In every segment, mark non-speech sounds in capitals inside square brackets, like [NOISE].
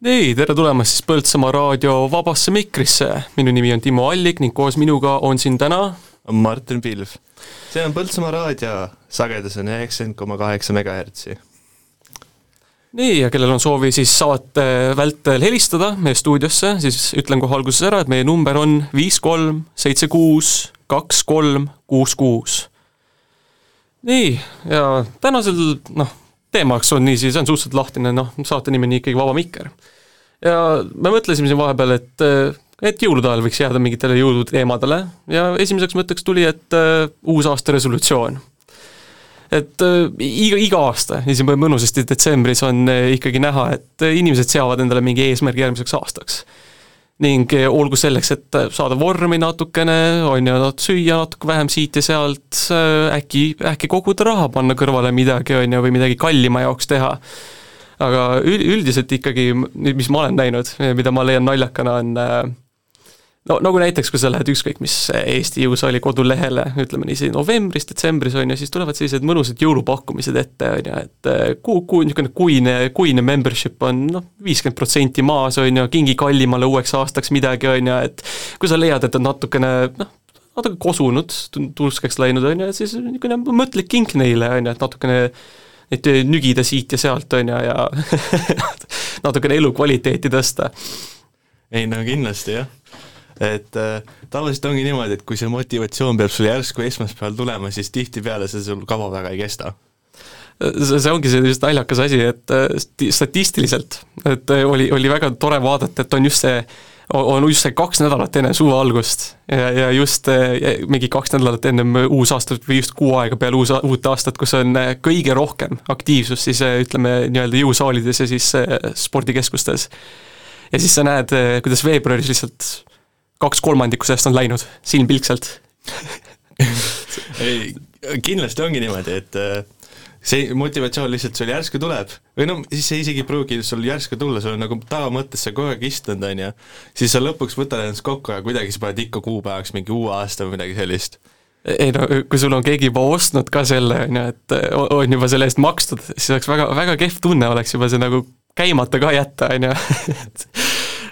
nii, tere tulemast siis Põltsamaa raadio Vabasse mikrisse. minu nimi on Timo Allik ning koos minuga on siin täna Martin Pilv. see on Põltsamaa raadio, sagedus on üheksakümmend koma kaheksa megahertsi. nii, ja kellel on soovi siis saate vältel helistada meie stuudiosse, siis ütlen kohe alguses ära, et meie number on viis kolm seitse kuus kaks kolm kuus kuus. nii, ja tänasel noh, teemaks on niiviisi, see on suhteliselt lahtine, noh, saate nimi on ikkagi Vaba Mikker. ja me mõtlesime siin vahepeal, et et jõulude ajal võiks jääda mingitele jõuluteemadele ja esimeseks mõtteks tuli, et uh, uusaasta resolutsioon. et uh, iga, iga aasta, siin mõnusasti detsembris on ikkagi näha, et inimesed seavad endale mingi eesmärgi järgmiseks aastaks ning olgu selleks, et saada vormi natukene, on ju, süüa natuke vähem siit ja sealt, äkki, äkki koguda raha, panna kõrvale midagi, on ju, või midagi kallima jaoks teha. aga üldiselt ikkagi, mis ma olen näinud, mida ma leian naljakana, on no nagu näiteks, kui sa lähed ükskõik mis Eesti jõusaali kodulehele, ütleme niiviisi novembris, detsembris on ju, siis tulevad sellised mõnusad jõulupakkumised ette, on ju, et eh, kuu, kuu, niisugune kuine, kuine membership on noh, viiskümmend protsenti maas, on ju, kingi kallimale uueks aastaks midagi, on ju, et kui sa leiad, et on natukene noh, natuke kosunud, turskeks läinud, on ju, siis niisugune mõtlik kink neile, on ju, et natukene neid nügida siit ja sealt, on ju, ja [LAUGHS] natukene elukvaliteeti tõsta. ei no kindlasti jah et äh, tavaliselt ongi niimoodi, et kui see motivatsioon peab sul järsku esmaspäeval tulema, siis tihtipeale see sul kava väga ei kesta see, ongi just naljakas asi, et äh, statistiliselt, et äh, oli, oli väga tore vaadata, et on just see, on just see kaks nädalat enne suve algust ja, ja just mingi kaks nädalat ennem uusaastat või just kuu aega peale uus, uut aastat, kus on kõige rohkem aktiivsust siis ütleme, nii-öelda jõusaalides ja siis spordikeskustes. ja siis sa näed, kuidas veebruaris lihtsalt kaks kolmandikku sellest on läinud silmpilkselt. Kindlasti ongi niimoodi, et äh, see motivatsioon lihtsalt sul järsku tuleb. Või no siis see isegi ei pruugi sul järsku tulla, sul on nagu tavamõttes sa kogu aeg istunud, on ju, siis sa lõpuks võtad ennast kokku ja kuidagi sa paned ikka kuupäevaks mingi uue aasta või midagi sellist. Ei no kui sul on keegi juba ostnud ka selle, on ju, et on juba selle eest makstud, siis oleks väga, väga kehv tunne oleks juba see nagu käimata ka jätta, on ju, et [LAUGHS]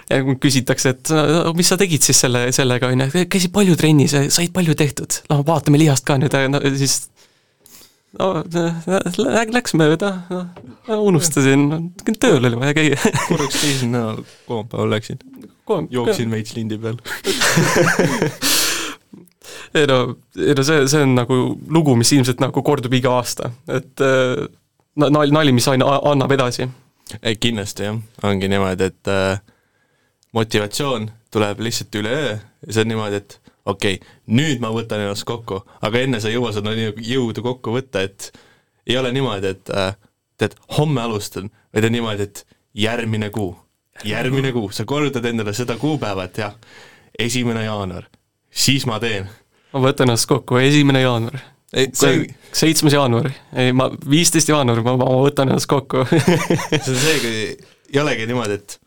ja kui küsitakse, et mis sa tegid siis selle, sellega, on ju, käisid palju trennis, said palju tehtud, no vaatame lihast ka nüüd, no siis no läks mööda, noh, unustasin, tööl oli vaja käia. [LAUGHS] korraks käisin, no kolmapäeval läksin, jooksin veits lindi peal. [LAUGHS] Ei no, ei no see, see on nagu lugu, mis ilmselt nagu kordub iga aasta, et nali, nali, mis aina annab edasi. ei kindlasti jah, ongi niimoodi, et äh, motivatsioon tuleb lihtsalt üleöö ja see on niimoodi, et okei okay,, nüüd ma võtan ennast kokku, aga enne sa ei jõua seda jõudu kokku võtta, et ei ole niimoodi, et äh, tead, homme alustan, vaid on niimoodi, et järgmine kuu, järgmine kuu, sa kordad endale seda kuupäeva, et jah, esimene jaanuar, siis ma teen. ma võtan ennast kokku, esimene jaanuar. See... seitsmes jaanuar, ei ma, viisteist jaanuar, ma, ma võtan ennast kokku [LAUGHS] see on see, kui ei olegi niimoodi, et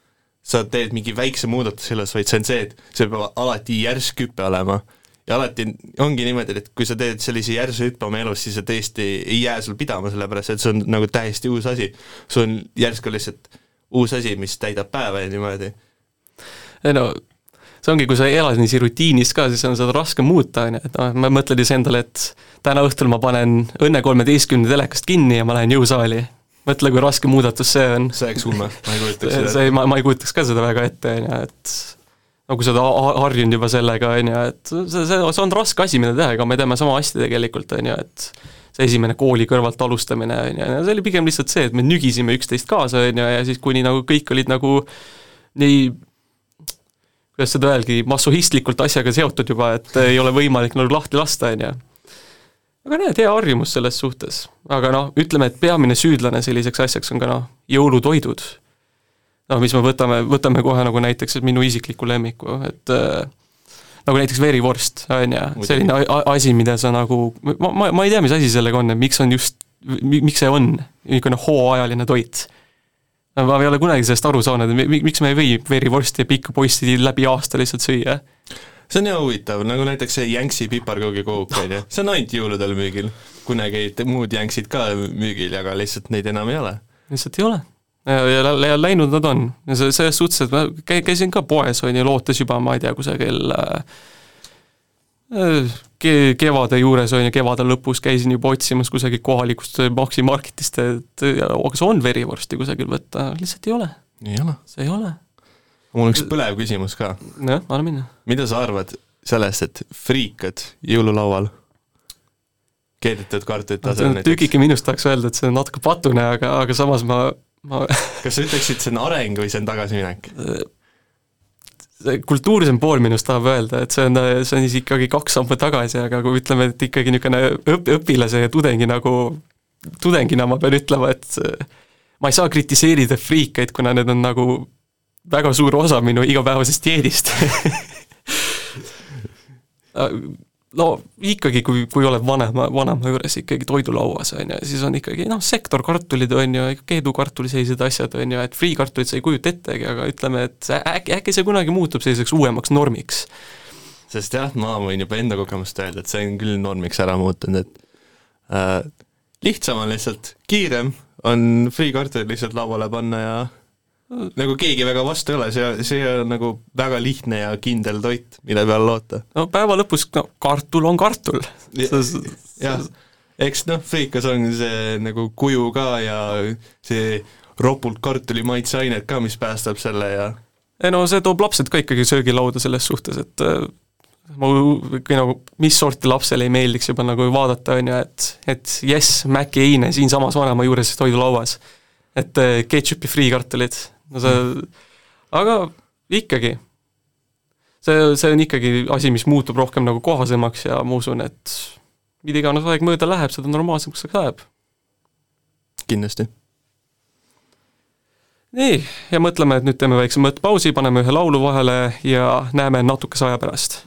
sa teed mingi väikse muudatuse selles, vaid see on see, et see peab alati järsk hüpe olema. ja alati ongi niimoodi, et kui sa teed sellise järsu hüppe oma elus, siis see tõesti ei jää sul pidama, sellepärast et see on nagu täiesti uus asi. sul on järsku lihtsalt uus asi, mis täidab päeva ja niimoodi. ei no see ongi, kui sa elad niiviisi rutiinis ka, siis on seda raske muuta, on ju, et noh, ma mõtlen siis endale, et täna õhtul ma panen Õnne kolmeteistkümne telekast kinni ja ma lähen jõusaali mõtle, kui raske muudatus see on. see oleks ulme, ma ei [LAUGHS] kujutaks seda. see, ma, ma ei kujutaks ka seda väga ette, on ju, et no kui sa oled harjunud juba sellega, on ju, et see, see, see on raske asi, mida teha, ega me teeme sama hästi tegelikult, on ju, et see esimene kooli kõrvalt alustamine, on ju, see oli pigem lihtsalt see, et me nügisime üksteist kaasa, on ju, ja siis kuni nagu kõik olid nagu nii kuidas seda öeldagi, massohistlikult asjaga seotud juba, et ei ole võimalik nagu lahti lasta, on ju aga näed, hea harjumus selles suhtes. aga noh, ütleme, et peamine süüdlane selliseks asjaks on ka noh, jõulutoidud. noh, mis me võtame, võtame kohe nagu näiteks minu isikliku lemmiku, et äh, nagu näiteks verivorst, on ju, selline asi, mida sa nagu, ma, ma, ma ei tea, mis asi sellega on, et miks on just, miks see on niisugune hooajaline toit. ma ei ole kunagi sellest aru saanud, et miks me ei või verivorsti ja pikka posti läbi aasta lihtsalt süüa see on jah huvitav, nagu näiteks see Jänksi piparkoogicook, on ju, see on ainult jõuludel müügil. kunagi muud Jänksid ka müügil, aga lihtsalt neid enam ei ole. lihtsalt ei ole. ja, ja, ja läinud nad on ja see, selles suhtes, et ma käi-, käisin ka poes, on ju, lootes juba, ma ei tea, kusagil äh, ke-, kevade juures, on ju, kevade lõpus käisin juba otsimas kusagilt kohalikust Maxi Marketist, et kas on verivorsti kusagil võtta, lihtsalt ei ole. ei ole? see ei ole. Mul on üks põlev küsimus ka. jah, anna minna. mida sa arvad sellest, et friikad jõululaual keedetud kartulite asemel näiteks? tükike minust tahaks öelda, et see on natuke patune, aga, aga samas ma, ma [LAUGHS] kas sa ütleksid, see on areng või see on tagasiminek? kultuursem pool minust tahab öelda, et see on, see on siis ikkagi kaks sammu tagasi, aga kui ütleme, et ikkagi niisugune õp-, õpilase ja tudengi nagu, tudengina ma pean ütlema, et ma ei saa kritiseerida friikeid, kuna need on nagu väga suur osa minu igapäevasest dieedist no ikkagi, kui, kui oled vanema, vanema juures ikkagi toidulauas, on ju, siis on ikkagi noh, sektorkartulid on ju, keedukartuli sellised asjad, on ju, et friikartulit sa ei kujuta ettegi, aga ütleme, et äkki, äkki see kunagi muutub selliseks uuemaks normiks. sest jah, ma võin juba enda kogemust öelda, et see on küll normiks ära muutunud, et äh, lihtsam on lihtsalt, kiirem on friikartul lihtsalt lauale panna ja nagu keegi väga vastu ei ole, see, see on nagu väga lihtne ja kindel toit, mille peale loota. no päeva lõpus, no kartul on kartul. jah, eks noh, friikas on see nagu kuju ka ja see ropult kartuli maitseained ka, mis päästab selle ja ei no see toob lapsed ka ikkagi söögilauda selles suhtes, et äh, ma kui nagu, mis sorti lapsele ei meeldiks juba nagu vaadata, on ju, et, et jess, Maci eine siinsamas vanema juures toidulauas. et äh, ketšupi friikartulid, no mm., aga ikkagi, see, see on ikkagi asi, mis muutub rohkem nagu kohasemaks ja ma usun, et mida iganes aeg mööda läheb, seda normaalsemaks see läheb. kindlasti. nii, ja mõtleme, et nüüd teeme väikse mõttepausi, paneme ühe laulu vahele ja näeme natukese aja pärast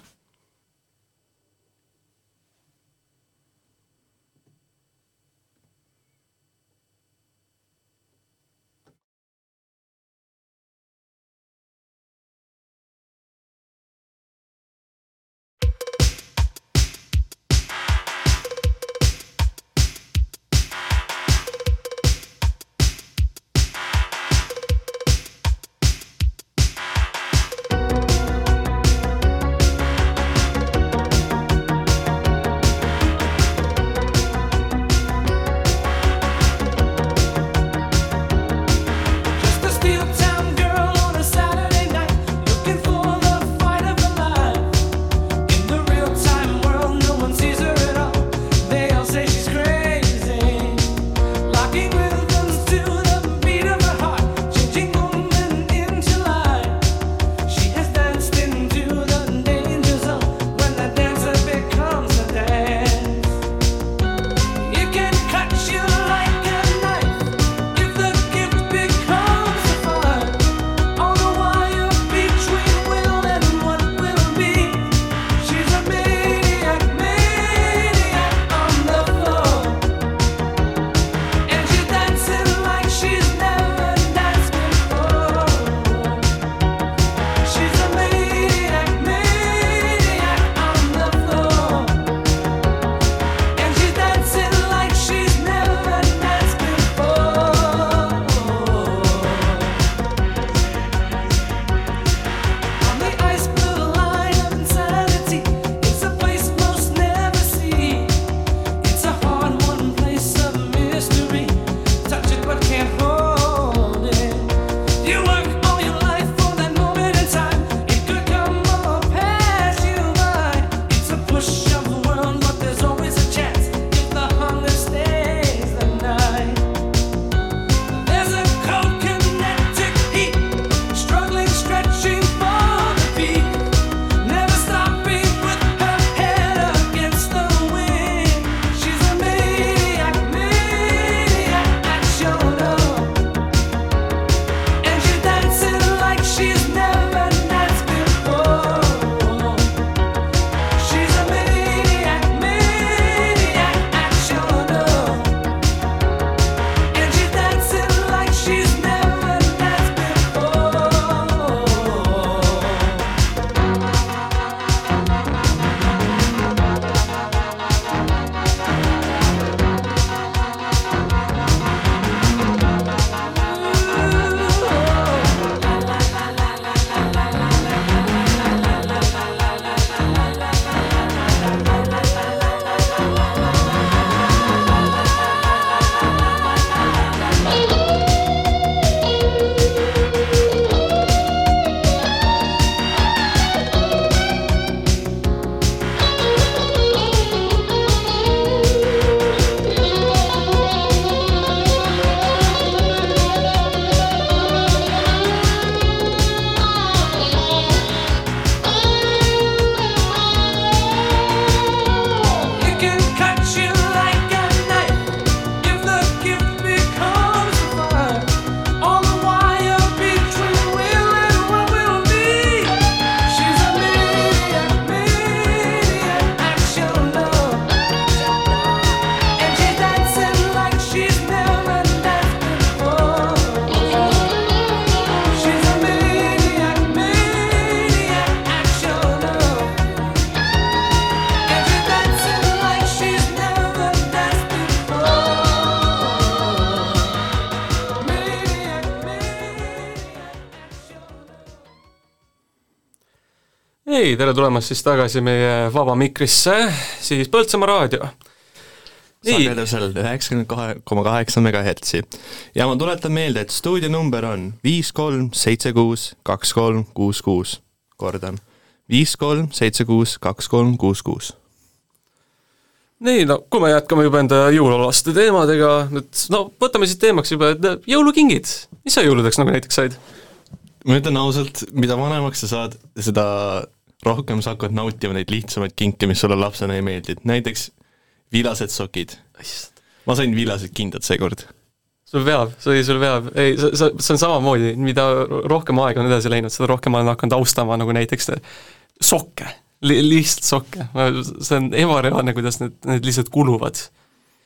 ei, tere tulemast siis tagasi meie vaba mikrisse, siis Põltsamaa raadio. sagedusel üheksakümmend kahe koma kaheksa megahertsi. ja ma tuletan meelde, et stuudionumber on viis kolm seitse kuus kaks kolm kuus kuus. kordan, viis kolm seitse kuus kaks kolm kuus kuus nii, no kui me jätkame juba enda jõululaste teemadega, et no võtame siis teemaks juba, et jõulukingid, mis sa jõuludeks nagu näiteks said? ma ütlen ausalt, mida vanemaks sa saad, seda rohkem sa hakkad nautima neid lihtsamaid kinke, mis sulle lapsena ei meeldinud, näiteks viilased sokid. ma sain viilased kindad seekord. sul veab, see sul veab, ei, sa, sa, see on samamoodi, mida rohkem aega on edasi läinud, seda rohkem ma olen hakanud austama nagu näiteks sokke. Li, lihtsalt sokke, see on ebareaalne, kuidas need, need lihtsalt kuluvad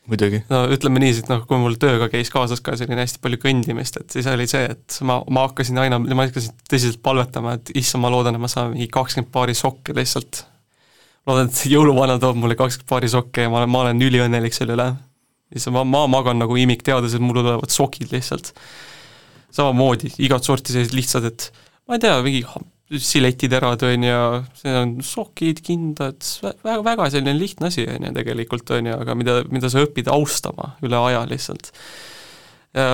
muidugi. no ütleme niiviisi, et noh, kui mul tööga käis kaasas ka selline hästi palju kõndimist, et siis oli see, et ma, ma hakkasin aina, ma hakkasin tõsiselt palvetama, et issand, ma loodan, et ma saan mingi kakskümmend paari sokke lihtsalt. loodan, et jõuluvana toob mulle kakskümmend paari sokke ja ma olen, ma olen üliõnnelik selle üle. siis ma, ma magan nagu imik, teades, et mul tulevad sokid lihtsalt. samamoodi, igat sorti sellised lihtsad, et ma ei tea, mingi siletiterad, on ju, see on sokid, kindad, väga, väga selline lihtne asi, on ju, tegelikult, on ju, aga mida, mida sa õpid austama üle aja lihtsalt. ja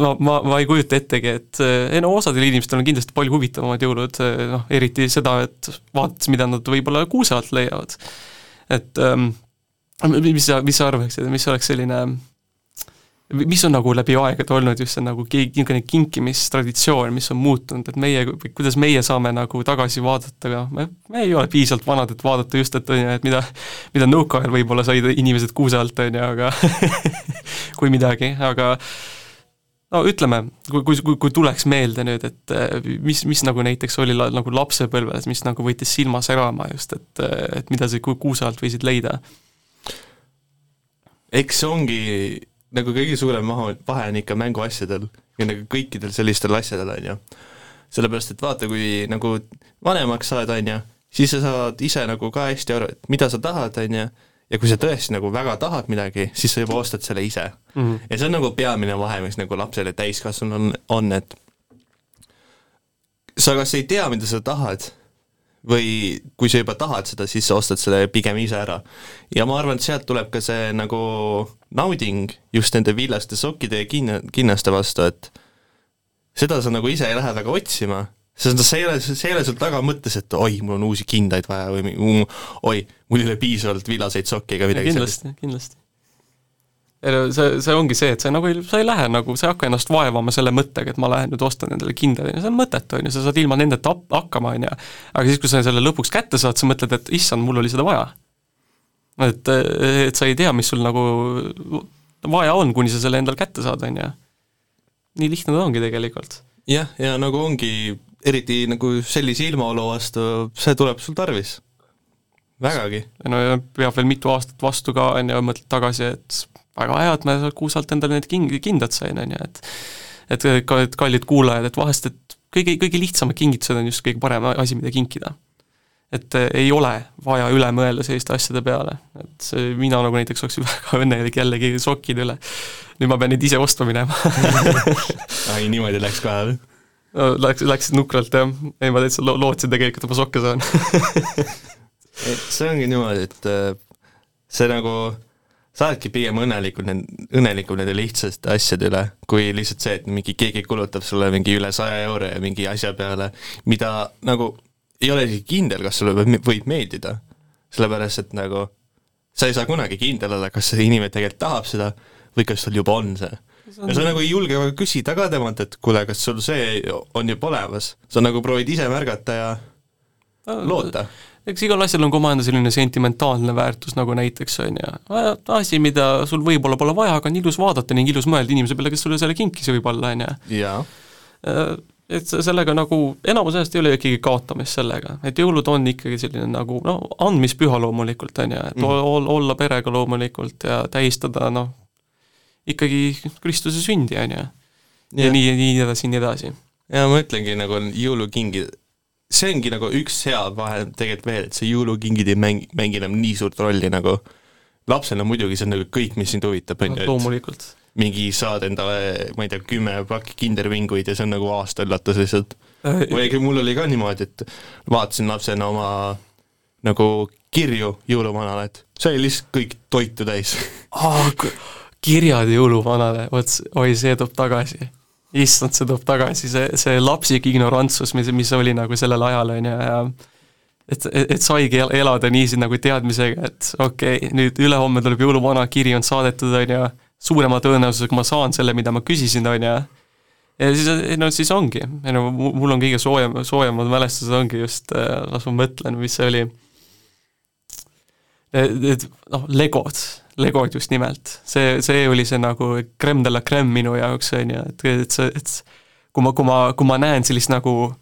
ma, ma, ma ei kujuta ettegi, et ei no osadel inimestel on kindlasti palju huvitavamad jõulud, noh, eriti seda, et vaadates, mida nad võib-olla kuuse alt leiavad. et ähm, mis sa, mis sa arvaksid, mis oleks selline mis on nagu läbi aegade olnud just see nagu niisugune kinkimistraditsioon, mis on muutunud, et meie, kuidas meie saame nagu tagasi vaadata ka, me, me ei ole piisavalt vanad, et vaadata just, et on ju, et mida, mida nõukaajal võib-olla said inimesed kuuse alt, on ju, aga [LAUGHS] kui midagi, aga no ütleme, kui, kui, kui, tuleks meelde nüüd, et mis, mis nagu näiteks oli la, nagu lapsepõlves, mis nagu võttis silma särama just, et, et mida sa kuuse alt võisid leida? eks see ongi nagu kõige suurem maha, vahe on ikka mänguasjadel ja nagu kõikidel sellistel asjadel, on ju. sellepärast, et vaata, kui nagu vanemaks saad, on ju, siis sa saad ise nagu ka hästi aru, et mida sa tahad, on ju, ja kui sa tõesti nagu väga tahad midagi, siis sa juba ostad selle ise mm. -hmm. ja see on nagu peamine vahe, mis nagu lapsel ja täiskasvanul on, on, et sa kas ei tea, mida sa tahad, või kui sa juba tahad seda, siis sa ostad selle pigem ise ära. ja ma arvan, et sealt tuleb ka see nagu nauding just nende villaste sokkide ja kinna, kinnaste vastu, et seda sa nagu ise ei lähe väga otsima, sest see ei ole, see ei ole sul taga mõttes, et oi, mul on uusi kindaid vaja või oi, mul ei ole piisavalt villaseid sokke ega midagi kindlasti, sellist. kindlasti ei no see, see ongi see, et sa nagu ei, sa ei lähe nagu, sa ei hakka ennast vaevama selle mõttega, et ma lähen nüüd ostan endale kindad, on ju, see on mõttetu, on ju, sa saad ilma nendeta hakkama, on ju. aga siis, kui sa selle lõpuks kätte saad, sa mõtled, et issand, mul oli seda vaja. Et, et sa ei tea, mis sul nagu vaja on, kuni sa selle endale kätte saad, on ju. nii lihtne ta ongi tegelikult. jah, ja nagu ongi, eriti nagu sellise ilmaolu vastu, see tuleb sul tarvis. vägagi. no ja peab veel mitu aastat vastu ka, on ju, mõtled tagasi, et väga hea, et ma kuusalt endale need king-, kindad sain, on ju, et et ka, et kallid kuulajad, et vahest, et kõige, kõige lihtsamad kingitused on just kõige parem asi, mida kinkida. Et eh, ei ole vaja üle mõelda selliste asjade peale, et see, mina nagu näiteks oleks [LAUGHS] väga õnnelik jällegi sokkide üle. nüüd ma pean neid ise ostma minema [LAUGHS] ai, niimoodi läks kohe või? no läks, läks nukralt jah, ei ma täitsa lo-, lootsin tegelikult, et ma sokke saan [LAUGHS] see ongi niimoodi, et eh, see nagu sa oledki pigem õnnelikud, õnnelikum nende lihtsaste asjade üle, kui lihtsalt see, et mingi keegi kulutab sulle mingi üle saja euro ja mingi asja peale, mida nagu ei ole isegi kindel, kas sulle võib meeldida. sellepärast, et nagu sa ei saa kunagi kindel olla, kas see inimene tegelikult tahab seda või kas tal juba on see. ja sa nagu ei julge küsida ka temalt, et kuule, kas sul see on juba olemas, sa nagu proovid ise märgata ja loota eks igal asjal on ka omaenda selline sentimentaalne väärtus, nagu näiteks on ju, asi, mida sul võib-olla pole vaja, aga on ilus vaadata ning ilus mõelda inimese peale, kes sulle selle kinkis võib-olla, on ju. Äh, et sellega nagu, enamus ajast ei ole ikkagi kaotamist sellega, et jõulud on ikkagi selline nagu noh, andmispüha loomulikult, on ju, et mm -hmm. olla perega loomulikult ja tähistada noh, ikkagi Kristuse sündi, on ju. ja nii, nii edasi, nii edasi. ja ma ütlengi, nagu jõulukingid see ongi nagu üks hea vahe tegelikult veel, et see jõulukingid ei mängi, mängi enam nii suurt rolli nagu lapsena muidugi see on nagu kõik, mis sind huvitab, on ju, et loomulikult. Mingi saad endale, ma ei tea, kümme pakki kindervinguid ja see on nagu aasta üllatus lihtsalt. või mul oli ka niimoodi, et vaatasin lapsena oma nagu kirju jõuluvanale, et sai lihtsalt kõik toitu täis oh, kirjad jõuluvanale, vot oi, see toob tagasi. issand, see toob tagasi, see, see lapsik ignorantsus, mis, mis oli nagu sellel ajal, on ju, ja et, et, et saigi elada niiviisi nagu teadmisega, et okei okay,, nüüd ülehomme tuleb jõuluvana, kiri on saadetud, on ju, suurema tõenäosusega ma saan selle, mida ma küsisin, on ju, ja siis, no siis ongi, no mul on kõige soojem, soojemad mälestused ongi just, äh, las ma mõtlen, mis see oli, need noh, legod, legod just nimelt, see, see oli see nagu crème de la crème minu jaoks, on ju, et, et see, et kui ma, kui ma, kui ma näen sellist nagu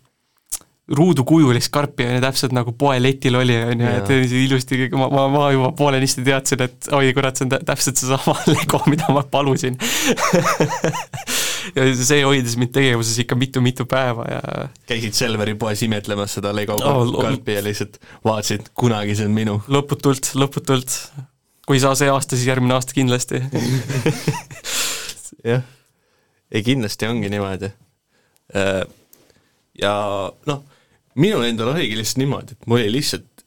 ruudukujulist karpi, on ju, täpselt nagu poeletil oli, on ju, et ilusti, ma, ma, ma juba poolenisti teadsin, et oi kurat, see on täpselt seesama [LAUGHS] Lego, mida ma palusin [LAUGHS] ja see hoidis mind tegevuses ikka mitu-mitu päeva ja käisid Selveri poes imetlemas seda Lego oh, karpi ja lihtsalt vaatasid, kunagi see on minu? lõputult, lõputult. kui ei saa see aasta, siis järgmine aasta kindlasti [LAUGHS] jah, ei kindlasti ongi niimoodi. Äh, ja noh, minul endal oligi lihtsalt niimoodi, et mul oli lihtsalt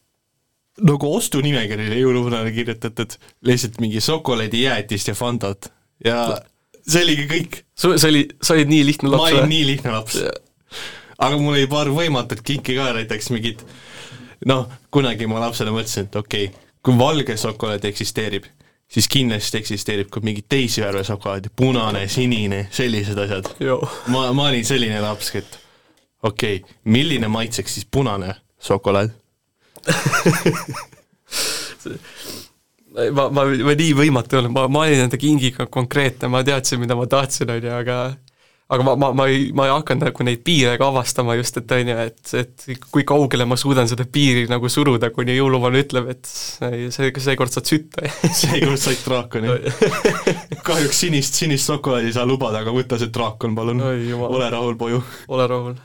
nagu ostunimekirjale jõuluvanale kirjutatud lihtsalt mingi šokolaadijäätist ja Fantat ja see oligi kõik. su, see oli, sa olid nii lihtne laps ma olin nii lihtne laps. aga mul oli paar võimatut kinki ka, näiteks mingid noh, kunagi ma lapsena mõtlesin, et okei okay,, kui valge šokolaad eksisteerib, siis kindlasti eksisteerib ka mingeid teisi värve šokolaadi, punane, sinine, sellised asjad. ma, ma olin selline laps, et okei okay,, milline maitseks siis punane šokolaad? [LAUGHS] Ma, ma, ma nii võimatu olnud, ma, ma olin enda kingiga konkreetne, ma teadsin, mida ma tahtsin, on ju, aga aga ma, ma, ma ei, ma ei hakanud nagu neid piire ka avastama just, et on ju, et, et kui kaugele ma suudan seda piiri nagu suruda, kuni jõuluvana ütleb, et see, seekord saad sütta. [LAUGHS] Seekord said draakoni. [LAUGHS] Kahjuks sinist, sinist šokolaadi ei saa lubada, aga võta see draakon, palun. ole rahul, poju. ole rahul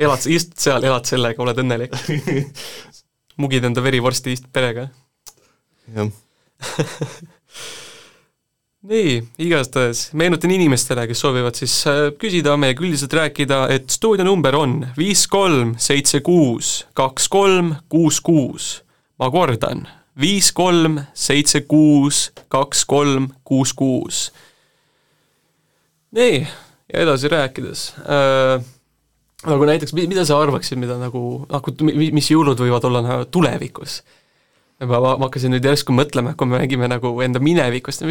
elad, istud seal, elad sellega, oled õnnelik. [LAUGHS] mugid enda verivorsti perega. jah [LAUGHS] nii, igastahes meenutan inimestele, kes soovivad siis äh, küsida meiega üldiselt rääkida, et stuudio number on viis kolm seitse kuus kaks kolm kuus kuus. ma kordan, viis kolm seitse kuus kaks kolm kuus kuus. nii, ja edasi rääkides äh, nagu näiteks, mida sa arvaksid, mida nagu, nagu mis jõulud võivad olla nagu tulevikus? ma, ma, hakkasin nüüd järsku mõtlema, kui me räägime nagu enda minevikust,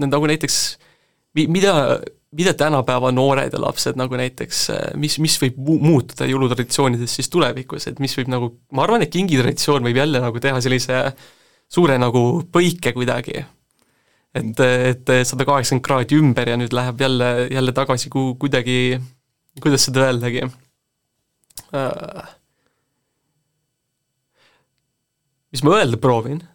nagu näiteks mida, mida tänapäeva noored ja lapsed nagu näiteks, mis, mis võib mu muutuda jõulutraditsioonides siis tulevikus, et mis võib nagu, ma arvan, et kingitraditsioon võib jälle nagu teha sellise suure nagu põike kuidagi. et, et sada kaheksakümmend kraadi ümber ja nüüd läheb jälle, jälle tagasi ku-, kuidagi, kuidas seda öeldagi äh, mis ma öelda proovin? [LAUGHS]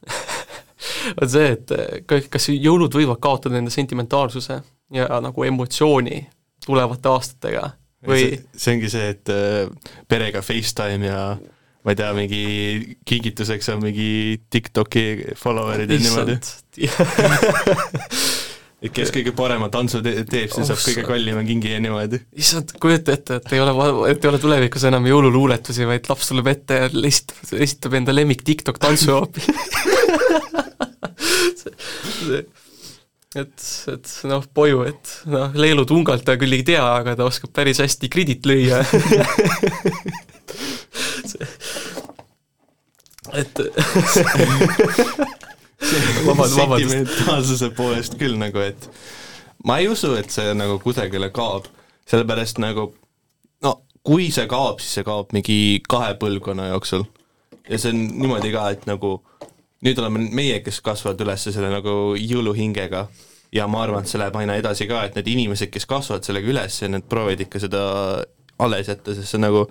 On see, et äh, kas jõulud võivad kaotada enda sentimentaalsuse ja nagu emotsiooni tulevate aastatega või see ongi see, et äh, perega FaceTime ja ma ei tea, mingi kingituseks on mingi TikToki follower'id ja niimoodi [LAUGHS] et kes kõige parema tantsu te teeb, see oh, saab kõige kallima kingi ja niimoodi. issand, kujuta ette, et ei ole, et ei ole tulevikus enam jõululuuletusi, vaid laps tuleb ette ja esitab, esitab enda lemmik TikTok tantsu hoopis. Et, et noh, poju, et noh, Leelu tungalt ta küll ei tea, aga ta oskab päris hästi kredit lüüa. [LAUGHS] [LAUGHS] Et [LAUGHS] sentimentaalsuse poolest küll nagu, et ma ei usu, et see nagu kusagile kaob, sellepärast nagu no kui see kaob, siis see kaob mingi kahe põlvkonna jooksul. ja see on niimoodi ka, et nagu nüüd oleme meie, kes kasvavad üles selle nagu jõuluhingega. Ja ma arvan, et see läheb aina edasi ka, et need inimesed, kes kasvavad sellega üles ja need proovivad ikka seda alles jätta, sest see on nagu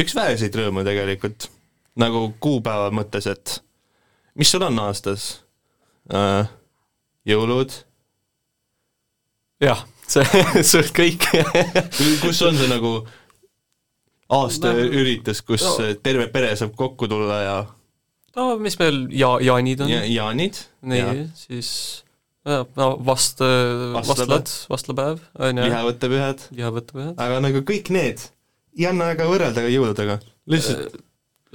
üks väheseid rõõmu tegelikult, nagu kuupäeva mõttes, et mis sul on aastas äh,? jõulud? jah, see, [LAUGHS] see on kõik kus on see nagu aastaüritus, kus no. terve pere saab kokku tulla ja no mis meil ja-, jaanid on ja,. jaanid. nii, siis no vast, vastlad, vastlapäev, on ju, lihavõttepühad, lihavõttepühad. aga nagu kõik need ei anna väga võrrelda ka jõuludega, lihtsalt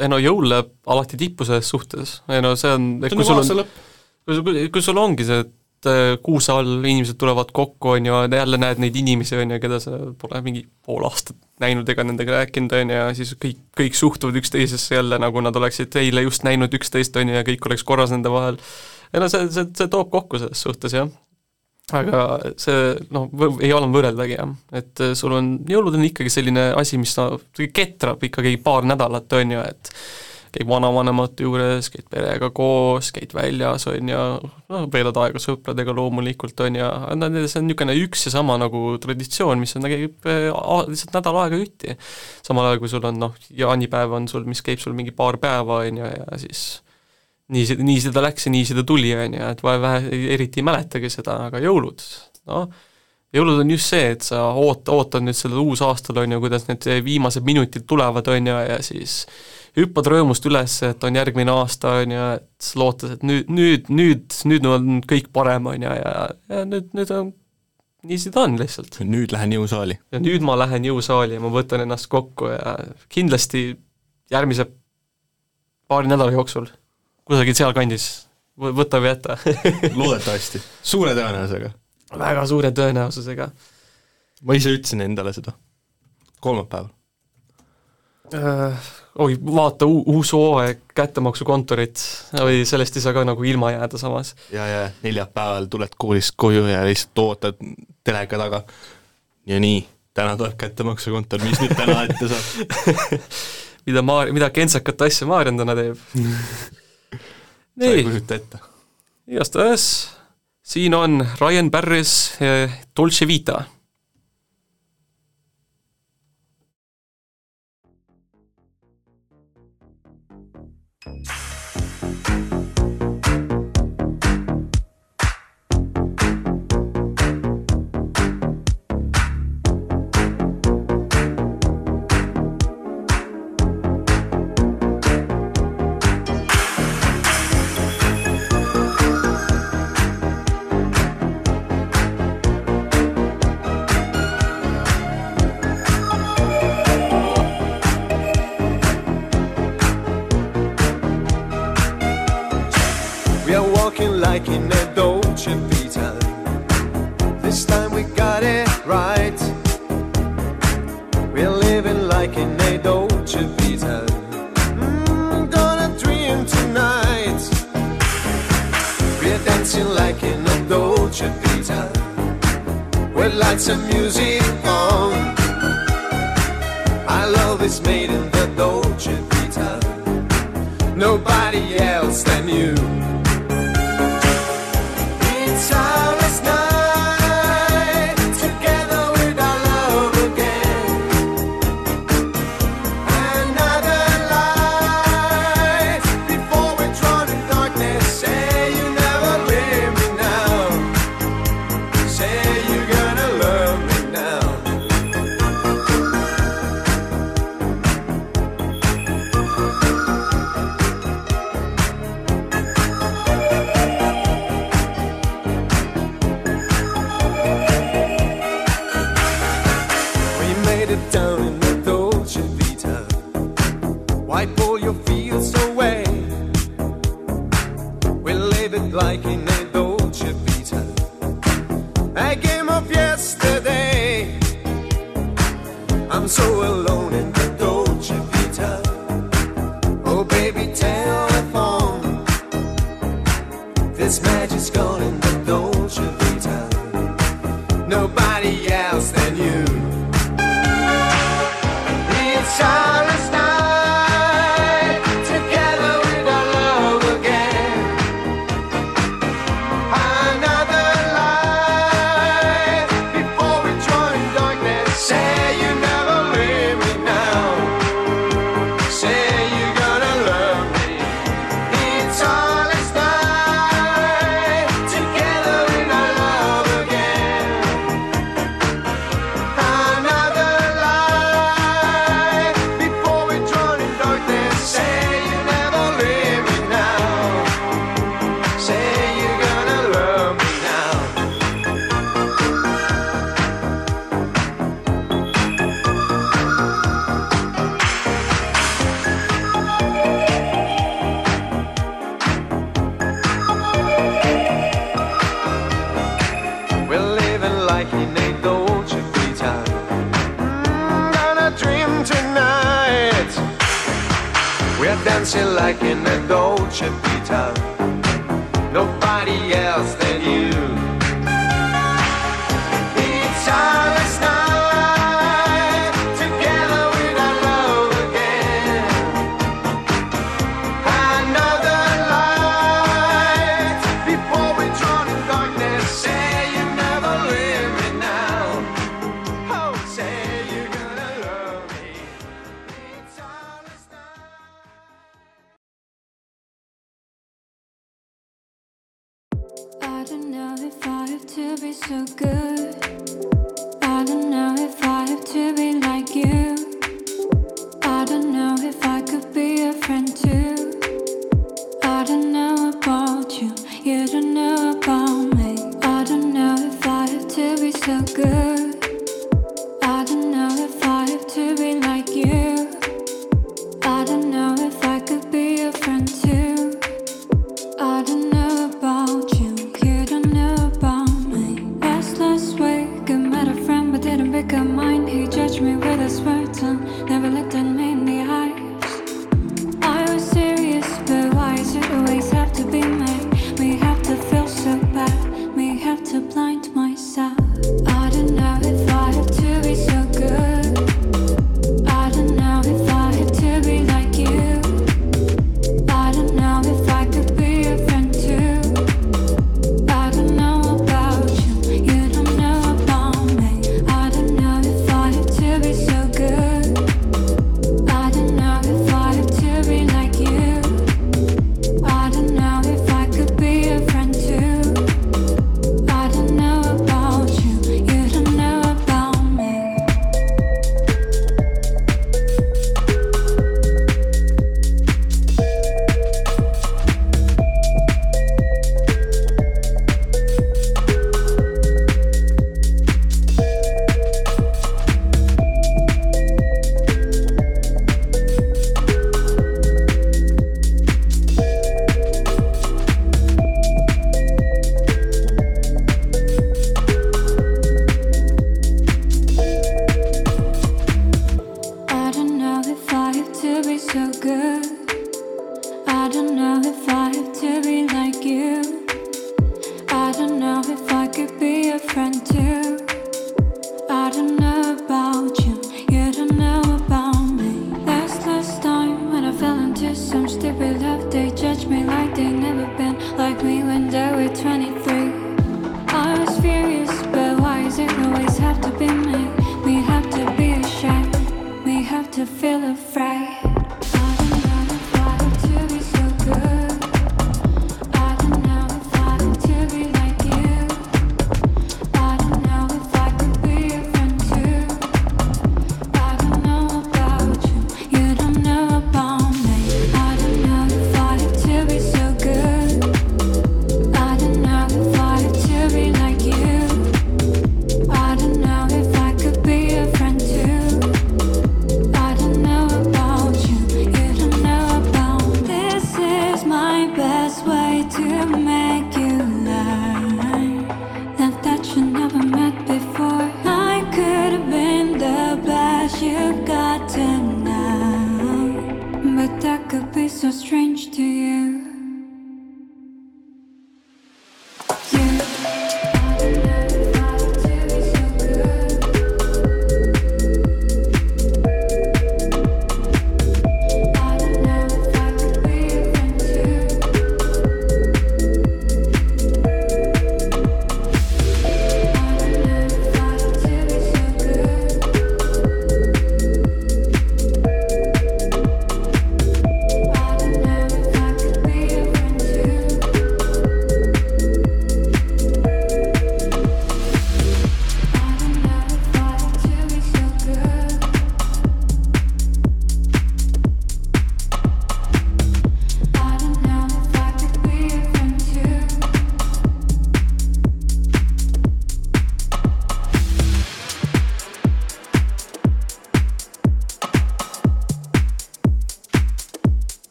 ei no jõul läheb alati tippu selles suhtes, ei no see on, see on kui nagu aasta, lõpp. kui kui sul ongi see, et äh, kuuse all inimesed tulevad kokku, on ju, jälle näed neid inimesi, on ju, keda sa pole mingi pool aastat näinud ega nendega rääkinud, on ju, ja siis kõik, kõik suhtuvad üksteisesse jälle nagu nad oleksid eile just näinud üksteist, on ju, ja kõik oleks korras nende vahel. ei no see, see, see toob kokku selles suhtes, jah. Aga see noh, ei ole võrreldagi jah, et äh, sul on, jõulud on ikkagi selline asi, mis no, ketrab ikkagi paar nädalat, on ju, et käid vanavanemate juures, käid perega koos, käid väljas, on ju, noh, veedad aega sõpradega loomulikult, on ju, see on niisugune üks ja sama nagu traditsioon, mis on, käib äh, lihtsalt nädal aega jutti. samal ajal, kui sul on noh, jaanipäev on sul, mis käib sul mingi paar päeva, on ju, ja siis nii nii seda läks ja nii seda tuli, on ju, et vahe, vähe eriti ei mäletagi seda, aga jõulud, noh, jõulud on just see, et sa oot-, ootad nüüd sellel uusaastal, on ju, kuidas need viimased minutid tulevad, on ju, ja siis hüppad rõõmust üles, et on järgmine aasta, on ju, et lootes, et nüüd, nüüd, nüüd, nüüd on kõik parem, on ju, ja, ja nüüd, nüüd on, nii see ta on lihtsalt. nüüd lähen jõusaali. ja nüüd ma lähen jõusaali ja ma võtan ennast kokku ja kindlasti järgmise paari nädala jooksul kusagil sealkandis võ- võta või jäta [LAUGHS] loodetavasti, suure tõenäosusega. väga suure tõenäosusega ma ise ütlesin endale seda. kolmapäeval. äh,. oi, vaata uus hooaeg kättemaksukontorit, oi sellest ei saa ka nagu ilma jääda samas. ja, ja neljapäeval tuled koolist koju ja lihtsalt ootad teleka taga ja nii, täna tuleb kättemaksukontor, mis nüüd täna ette saab? [LAUGHS] mida Maar-, mida kentsakat asja Maarjan täna teeb. [LAUGHS] sa ei kujuta ette. igastahes siin on Ryan Barris Dolce Vita Dolce Vita. With lights and music on. Our love is made in the Dolce Vita. Nobody else than you.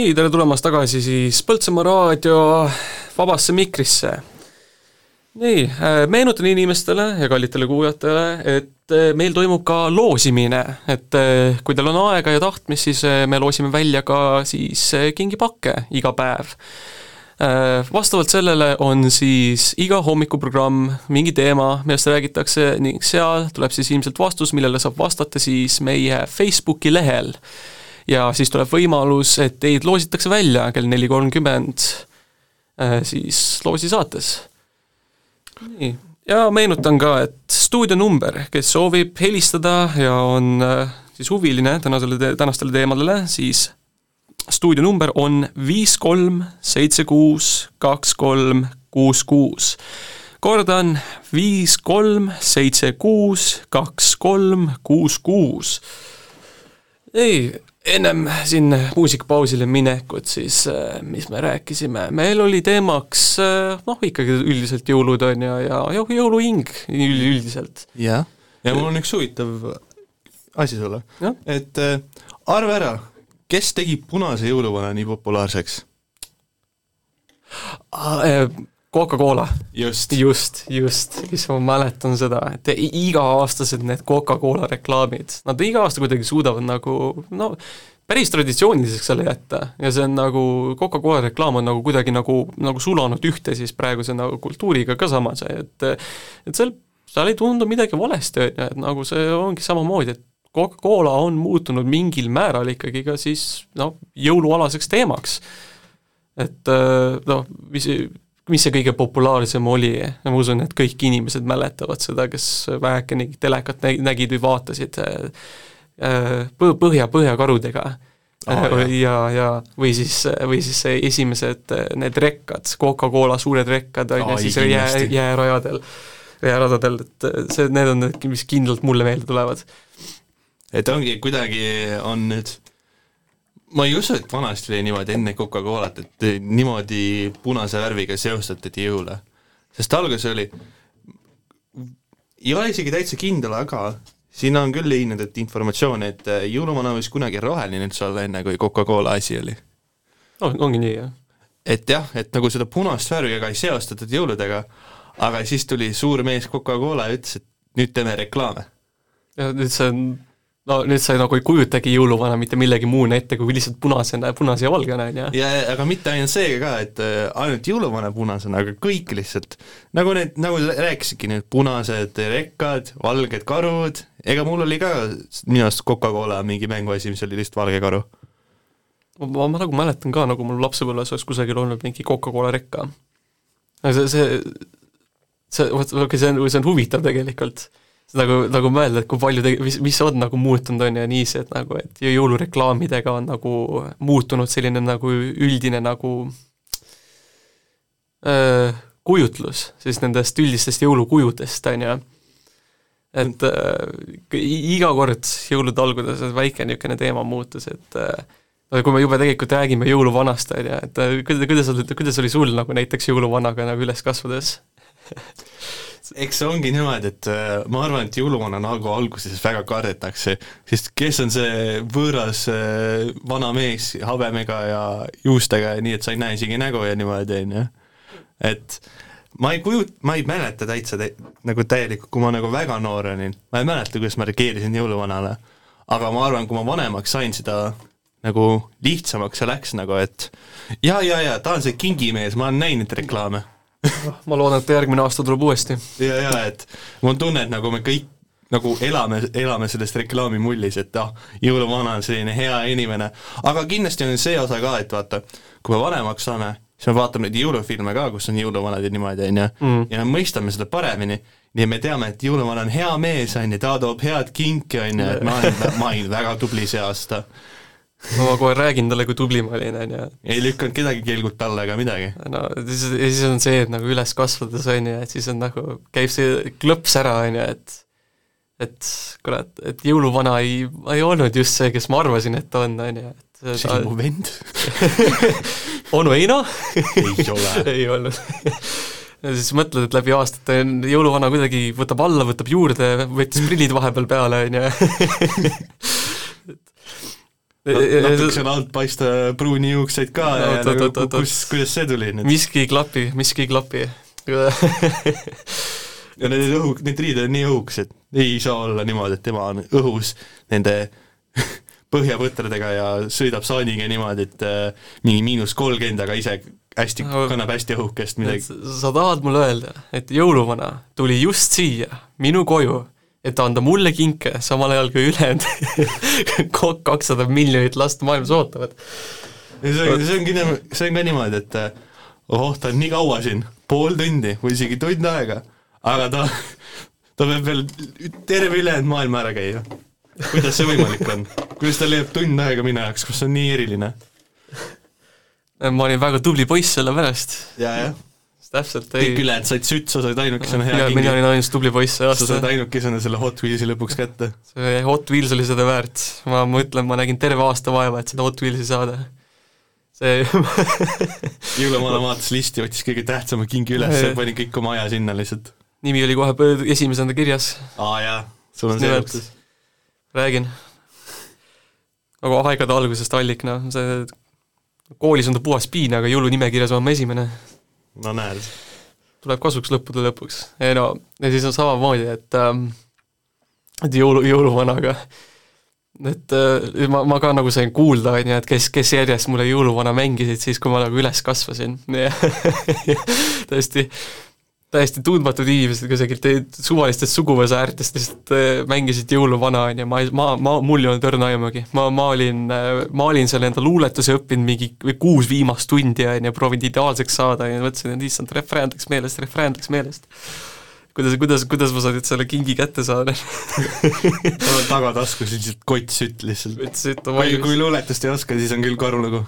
Nii, tere tulemast tagasi siis Põltsamaa raadio vabasse mikrisse. nii, meenutan inimestele ja kallitele kuulajatele, et äh, meil toimub ka loosimine, et äh, kui teil on aega ja tahtmist, siis äh, me loosime välja ka siis äh, kingipakke iga päev. Vastavalt sellele on siis iga hommikuprogramm mingi teema, millest räägitakse ning seal tuleb siis ilmselt vastus, millele saab vastata siis meie Facebooki lehel ja siis tuleb võimalus, et teid loositakse välja kell neli kolmkümmend siis loosi saates. nii, ja meenutan ka, et stuudionumber, kes soovib helistada ja on äh, siis huviline tänasele, tänastele teemadele, siis stuudionumber on viis kolm seitse kuus kaks kolm kuus kuus. kordan, viis kolm seitse kuus kaks kolm kuus kuus ei, ennem siin muusikapausile minekut, siis äh, mis me rääkisime, meil oli teemaks äh, noh, ikkagi üldiselt jõulud on ju, ja, ja jõuluhing üleüldiselt. jah, ja mul on üks huvitav asi sulle et äh, arva ära, kes tegi punase jõuluvana nii populaarseks? Coca-Cola, just, just, just, siis ma mäletan seda, et iga-aastased need Coca-Cola reklaamid, nad iga aasta kuidagi suudavad nagu no päris traditsiooniliseks selle jätta. Ja see on nagu, Coca-Cola reklaam on nagu kuidagi nagu, nagu sulanud ühte siis praeguse nagu kultuuriga ka samas, et et seal, seal ei tundu midagi valesti, on ju, et nagu see ongi samamoodi, et Coca-Cola on muutunud mingil määral ikkagi ka siis noh, jõulualaseks teemaks. et noh, mis mis see kõige populaarsem oli, ma usun, et kõik inimesed mäletavad seda, kes vähekene telekat nägid või vaatasid põ-, põhja, põhjakarudega. Oh, ja, ja või siis, või siis esimesed need rekkad, Coca-Cola suured rekkad, on ju, siis jää, jäärajadel, jääradadel, et see, need on need, mis kindlalt mulle meelde tulevad. et ongi, kuidagi on nüüd ma ei usu, et vanasti oli niimoodi enne Coca-Colat, et niimoodi punase värviga seostatati jõule. sest alguses oli, ei ole isegi täitsa kindel, aga siin on küll et informatsiooni, et jõuluvana võis kunagi roheline üldse olla, enne kui Coca-Cola asi oli. no ongi nii, jah. et jah, et nagu seda punast värvi ka ei seostatud jõuludega, aga siis tuli suur mees Coca-Cola ja ütles, et nüüd teeme reklaame. ja nüüd see on no nüüd sa nagu ei kujutagi jõuluvana mitte millegi muuna ette, kui lihtsalt punasena, punase ja valgena, on ju. ja, aga mitte ainult see ka, et äh, ainult jõuluvana punasena, aga kõik lihtsalt, nagu need, nagu rääkisidki, need punased rekkad, valged karud, ega mul oli ka minu arust Coca-Cola mingi mänguasi, mis oli lihtsalt valge karu. ma, ma nagu mäletan ka, nagu mul lapsepõlves oleks kusagil olnud mingi Coca-Cola rekka. see, see, see, vot, okei, see on, see on huvitav tegelikult nagu, nagu mõelda, et kui palju tege-, mis, mis on nagu muutunud, on ju, nii see, et nagu, et jõulureklaamidega on nagu muutunud selline nagu üldine nagu öö, kujutlus siis nendest üldistest jõulukujudest, on ju. et öö, iga kord jõulude alguses väike niisugune teema muutus, et öö, kui me juba tegelikult räägime jõuluvanast, on ju, et kuidas, kuidas, kuidas oli sul nagu näiteks jõuluvanaga nagu üles kasvades [LAUGHS] eks see ongi niimoodi, et äh, ma arvan, et jõuluvana nagu alguses väga kardetakse, sest kes on see võõras äh, vana mees habemega ja juustega ja nii, et sa ei näe isegi nägu ja niimoodi, on ju. et ma ei kujut-, ma ei mäleta täitsa tä-, nagu täielikult, kui ma nagu väga noor olin, ma ei mäleta, kuidas ma reageerisin jõuluvanale. aga ma arvan, kui ma vanemaks sain, seda nagu lihtsamaks see läks nagu, et ja, ja, ja ta on see kingimees, ma olen näinud reklaame ma loodan, et järgmine aasta tuleb uuesti. ja, ja et mul on tunne, et nagu me kõik nagu elame, elame sellest reklaamimullis, et ah, jõuluvana on selline hea inimene, aga kindlasti on see osa ka, et vaata, kui me vanemaks saame, siis me vaatame neid jõulufilme ka, kus on jõuluvanad ja niimoodi, on ju, Mm. ja me mõistame seda paremini, nii me teame, et jõuluvana on hea mees, on ju, ta toob head kinki, on ju, et ma olen, ma olin väga tubli see aasta. Ma kohe räägin talle, kui tubli ma olin, on ju. ei lükanud kedagi kelgult alla ega midagi. no siis, siis on see, et nagu üles kasvades, on ju, et siis on nagu, käib see klõps ära, on ju, et et kurat, et jõuluvana ei, ei olnud just see, kes ma arvasin, et ta on, on ju, et see oli mu vend [LAUGHS] onu Heino ei ole. [LAUGHS] ei olnud ja siis mõtled, et läbi aastate on jõuluvana kuidagi võtab alla, võtab juurde, võttis prillid vahepeal peale, on ju. [LAUGHS] natukese on alt paista pruuni juukseid ka No, ja nagu kus, kuidas see tuli nüüd? miski ei klapi, miski ei klapi. ja need õhu, need riided on nii õhukesed, ei saa olla niimoodi, et tema on õhus nende [LAUGHS] põhjapõtradega ja sõidab saaniga niimoodi, et äh, mingi miinus kolmkümmend, aga ise hästi, No- kannab hästi õhukest midagi. sa tahad mulle öelda, et jõuluvana tuli just siia, minu koju, et anda mulle kinke, samal ajal kui ülejäänud [LAUGHS] kakssada miljonit last maailmas ootavad. see on, see ongi niimoodi, see on ka niimoodi, et äh, ohoh, ta on nii kaua siin, pool tundi või isegi tund aega, aga ta, [LAUGHS] ta peab veel terve ülejäänud maailma ära käima. kuidas see võimalik on? kuidas tal jääb tund aega minu jaoks, see on nii eriline? ma olin väga tubli poiss selle pärast, ja, jah. Täpselt ei kõik ülejäänud said sütt, sa said ainukesena hea ja mina kingi. olin ainus tubli poiss see sa aasta said. ainukesena selle Hot Wheelsi lõpuks kätte. see Hot Wheels oli seda väärt, ma mõtlen, ma nägin terve aasta vaeva, et seda Hot Wheelsi saada. see [LAUGHS] jõuluvana vaatas listi, otsis kõige tähtsama kingi üles ja pani kõik oma aja sinna lihtsalt. nimi oli kohe esimesena kirjas, aa jaa, sul on see juhtus. räägin. nagu aegade algusest allik, noh, see koolis on ta puhas piin, aga jõulunimekirjas olen ma esimene. No näed. tuleb kasuks lõppude lõpuks. ei no, ja siis on samamoodi, et ähm, et jõulu, jõuluvanaga, et äh, ma, ma ka nagu sain kuulda, on ju, et kes, kes järjest mulle jõuluvana mängisid siis, kui ma nagu üles kasvasin [LAUGHS] täiesti, täiesti tundmatud inimesed kusagilt ei- suvalistest suguvõsa äärtest lihtsalt äh, mängisid jõuluvana, on ju, ma ma, ma, mul ei olnud õrna aimugi. ma, ma olin, ma olin seal enda luuletuse õppinud mingi või kuus viimast tundi, on ju, proovinud ideaalseks saada, ju, mõtlesin, et issand, refrään läks meelest, refrään läks meelest. kuidas, kuidas, kuidas ma saan nüüd selle kingi kätte saada [LAUGHS] tagataskus lihtsalt kott sütt lihtsalt. kui, kui luuletust ei oska, siis on küll karulugu.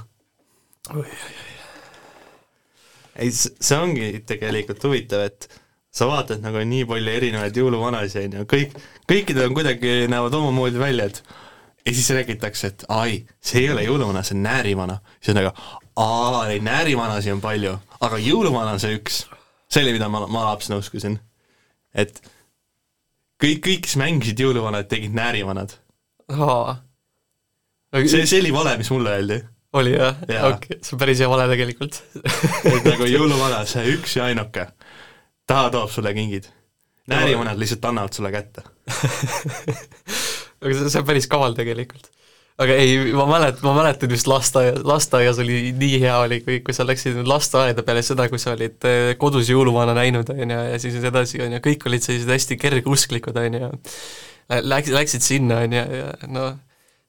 ei, see ongi tegelikult huvitav, et sa vaatad nagu nii palju erinevaid jõuluvanasid, on ju, kõik, kõikidel on kuidagi, näevad omamoodi välja, et ja siis räägitakse, et ai, see ei ole jõuluvana, see on näärimana. siis on nagu, aa, neid näärimanasid on palju, aga jõuluvana on see üks. see oli, mida ma, ma lapsena uskusin. et kõik, kõik, kes mängisid jõuluvanat, tegid näärivanad. see, see oli vale, mis mulle öeldi. Oli jah Jaa.? okei, see on päris hea vale tegelikult [LAUGHS] et nagu jõuluvana, see üks ja ainuke, ta toob sulle kingid. näärivanad lihtsalt annavad sulle kätte. aga see, see on päris kaval tegelikult. aga ei, ma mäletan, ma mäletan just lasteaia, lasteaias oli nii hea oli, kui, kui sa läksid lasteaeda peale seda, kui sa olid eh, kodus jõuluvana näinud, on ju, ja siis edasi, on ju, kõik olid sellised hästi kergeusklikud, on ju, läks, läksid sinna, on ju, ja noh,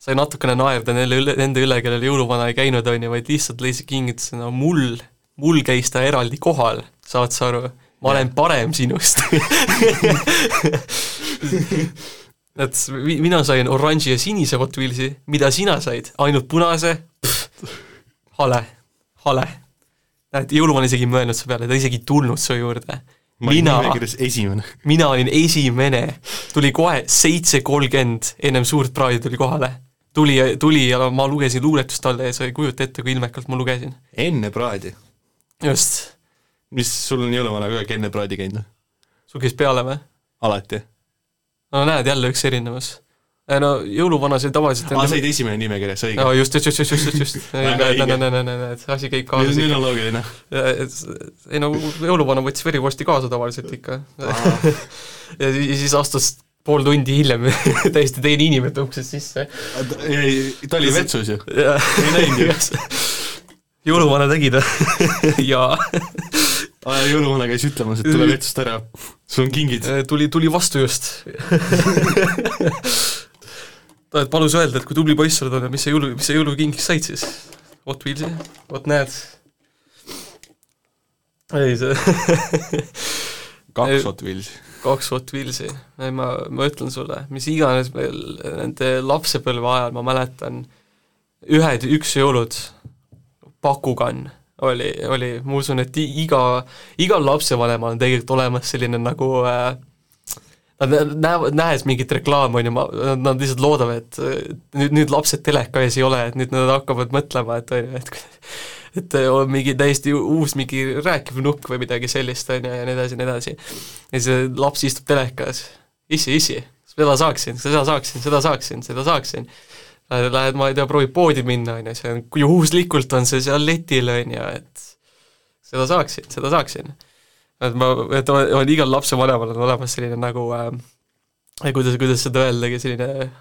sai natukene naerda nende üle, nende üle, kellel jõuluvana ei käinud, on ju, vaid lihtsalt leidsid kingituse, no mul, mul käis ta eraldi kohal, saad sa aru, ma olen parem sinust. [LAUGHS] Et mi- mina sain oranži ja sinise Hot Wheelsi, mida sina said, ainult punase, hale, hale. näed, jõuluvana isegi ei mõelnud su peale, ta isegi ei tulnud su juurde. mina, mina olin esimene, tuli kohe seitse kolmkümmend ennem suurt praadi tuli kohale. tuli, tuli ja ma lugesin luuletust talle ja sa ei kujuta ette, kui ilmekalt ma lugesin. enne praadi. just, mis sul on jõuluvana kogu aeg enne praadi käinud? sul käis peale või? alati? no näed, jälle üks erinevus. no jõuluvana see tavaliselt aa, sa olid esimene nimekirjas, õige no. just, just, just, just, just, just, [LAUGHS] Väga näed, näed, näed, näed, näed, asi käib kaasas nüüd on loogiline. ei no jõuluvana võttis verivorsti kaasa tavaliselt ikka. [LAUGHS] ja siis astus pool tundi hiljem [LAUGHS] täiesti teine inimene tõuksis sisse. ei, ta oli vetsus ju. ei näinud ju.. jõuluvana tegi ta [LAUGHS] jaa, jõuluvana käis ütlemas, et tule vetsust ära, sul on kingid. tuli, tuli vastu just. [LAUGHS] ta palus öelda, et kui tubli poiss sa oled, mis sa jõulu, mis sa jõulukingiks said siis? Hot Wheelsi, vot näed. ei see kaks Hot Wheelsi. Kaks Hot Wheelsi, ei ma, ma ütlen sulle, mis iganes meil nende lapsepõlve ajal, ma mäletan, ühed, üks jõulud, pakukann oli, oli, ma usun, et iga, igal lapsevanemal on tegelikult olemas selline nagu äh, Nad näevad, nähes mingit reklaami, on ju, ma, nad lihtsalt loodavad, et nüüd, nüüd lapsed teleka ees ei ole, et nüüd nad hakkavad mõtlema, et on ju, et [LAUGHS] et on mingi täiesti uus mingi rääkiv nukk või midagi sellist, on ju, ja nii edasi ja nii edasi. ja see laps istub telekas, issi, issi, seda saaksin, seda saaksin, seda saaksin, seda saaksin. Lähed, ma ei tea, proovid poodi minna, on ju, see on, juhuslikult on see seal letil, on ju, et seda saaksin, seda saaksin. et ma, et on, on igal lapsevanemal on olemas selline nagu äh, kuidas, kuidas seda öeldagi, selline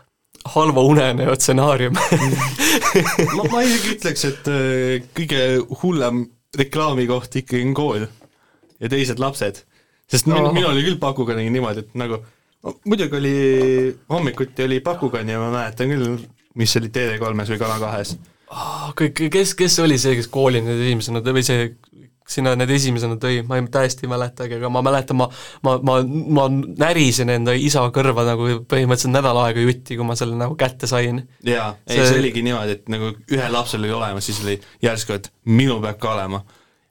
halva unenäo stsenaarium [LAUGHS] ma, ma isegi ütleks, et äh, kõige hullem reklaamikoht ikkagi on kool ja teised lapsed. sest Oh. minul oli küll pakuga nägin niimoodi, et nagu no, muidugi oli, hommikuti oli pakukann ja ma mäletan küll, mis oli TV3-s või Kanal kahes. oh, kõik, kes, kes oli see, kes kooli need esimesena või see, sinna need esimesena tõi, ma ei, täiesti ei mäletagi, aga ma mäletan, ma ma, ma, ma närisin enda isa kõrva nagu põhimõtteliselt nädal aega jutti, kui ma selle nagu kätte sain. jaa, ei See- see oligi niimoodi, et nagu ühel lapsel oli olemas, siis oli järsku, et minul peab ka olema.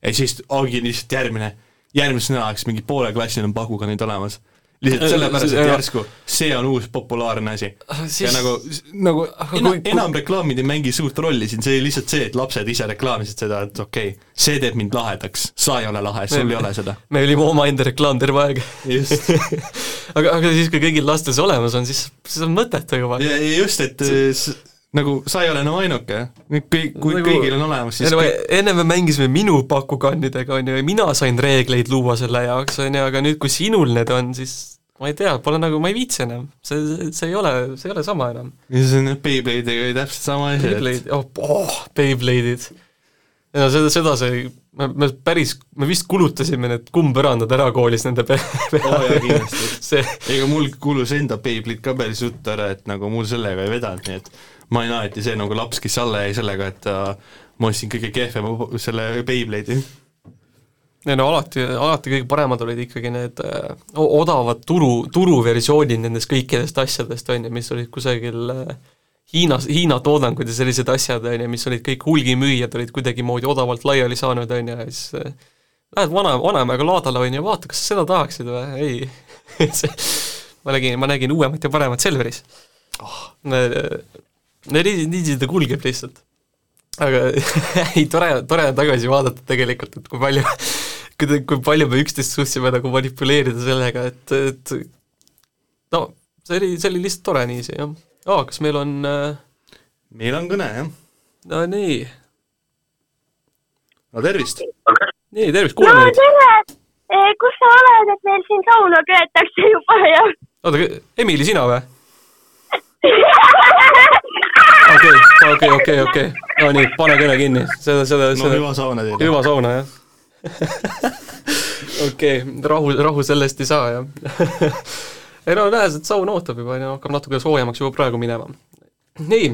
ja siis ongi lihtsalt järgmine, järgmiseks nädalaks mingi poole klassil on pakukannid olemas. Lihtsalt Äh, sellepärast, see- et järsku see on uus populaarne asi. siis- ja nagu, nagu Aga ena, kui- kui- enam reklaamid ei mängi suurt rolli siin, see oli lihtsalt see, et lapsed ise reklaamisid seda, et okei okay,, see teeb mind lahedaks, sa ei ole lahe, sul Me- ei ole seda. me olime omaenda reklaam terve aeg just. [LAUGHS] aga, aga siis, kui kõigil lastel see olemas on, siis, siis on mõttetu juba. just, et äh, s- nagu sa ei ole enam ainuke, kõik, kui Nagu- kõigil on olemas, siis enne, kõik, enne me mängisime minu pakukannidega, on ju, ja mina sain reegleid luua selle jaoks, on ju, aga nüüd, kui sinul need on, siis ma ei tea, pole nagu, ma ei viitsi enam. see, see ei ole, see ei ole sama enam. ja see on Beyblade'iga oli täpselt sama asi, et Beyblade, oh, oh, Beyblade'id. no seda, seda see, me, me päris, me vist kulutasime need kumbpõrandad ära koolis nende pe- [LAUGHS] Oo jaa, kindlasti. see, ega mul kulus enda Beyblade ka päris ruttu ära, et nagu mul sellega ei vedanud, nii et ma olin alati see nagu laps, kes alla jäi sellega, et uh, ma ostsin kõige kehvema selle Beyblade'i. ei no alati, alati kõige paremad olid ikkagi need äh, o- odavad turu, turuversioonid nendest kõikidest asjadest, on ju, mis olid kusagil äh, Hiinas, Hiina toodangud ja sellised asjad, on ju, mis olid kõik hulgimüüjad, olid kuidagimoodi odavalt laiali saanud, on ju, ja siis äh, lähed vana, vanaemaga laadale, on ju, vaata, kas sa seda tahaksid või, ei [LAUGHS] ma nägin, ma nägin uuemat ja paremat Selveris oh,. Nii, nii ta kulgeb lihtsalt aga [LAUGHS] ei, tore, tore on tagasi vaadata tegelikult, et kui palju, kui, kui palju me üksteist suutsime nagu manipuleerida sellega, et, et no see oli, see oli lihtsalt tore niiviisi, jah. aa, kas meil on äh, meil on kõne, jah. no nii, no tervist! nii, tervist, no kuulame teid. tere, kus sa oled, et meil siin sauna köetakse juba ja oota, Emili, sina või? [LAUGHS] okei, okei, okei, okei, no nii, pane kõne kinni, seda, seda, no seda. hüva sauna teile! hüva sauna, jah. [LAUGHS] Okei okay,, rahu, rahu sellest ei saa, jah. [LAUGHS] Ei no näes, et saun ootab juba, on ju, hakkab natuke soojemaks juba praegu minema. nii,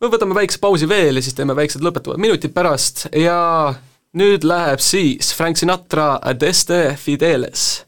me võtame väikse pausi veel ja siis teeme väiksed lõpetavad minutid pärast ja nüüd läheb siis Frank Sinatra Adeste Fideles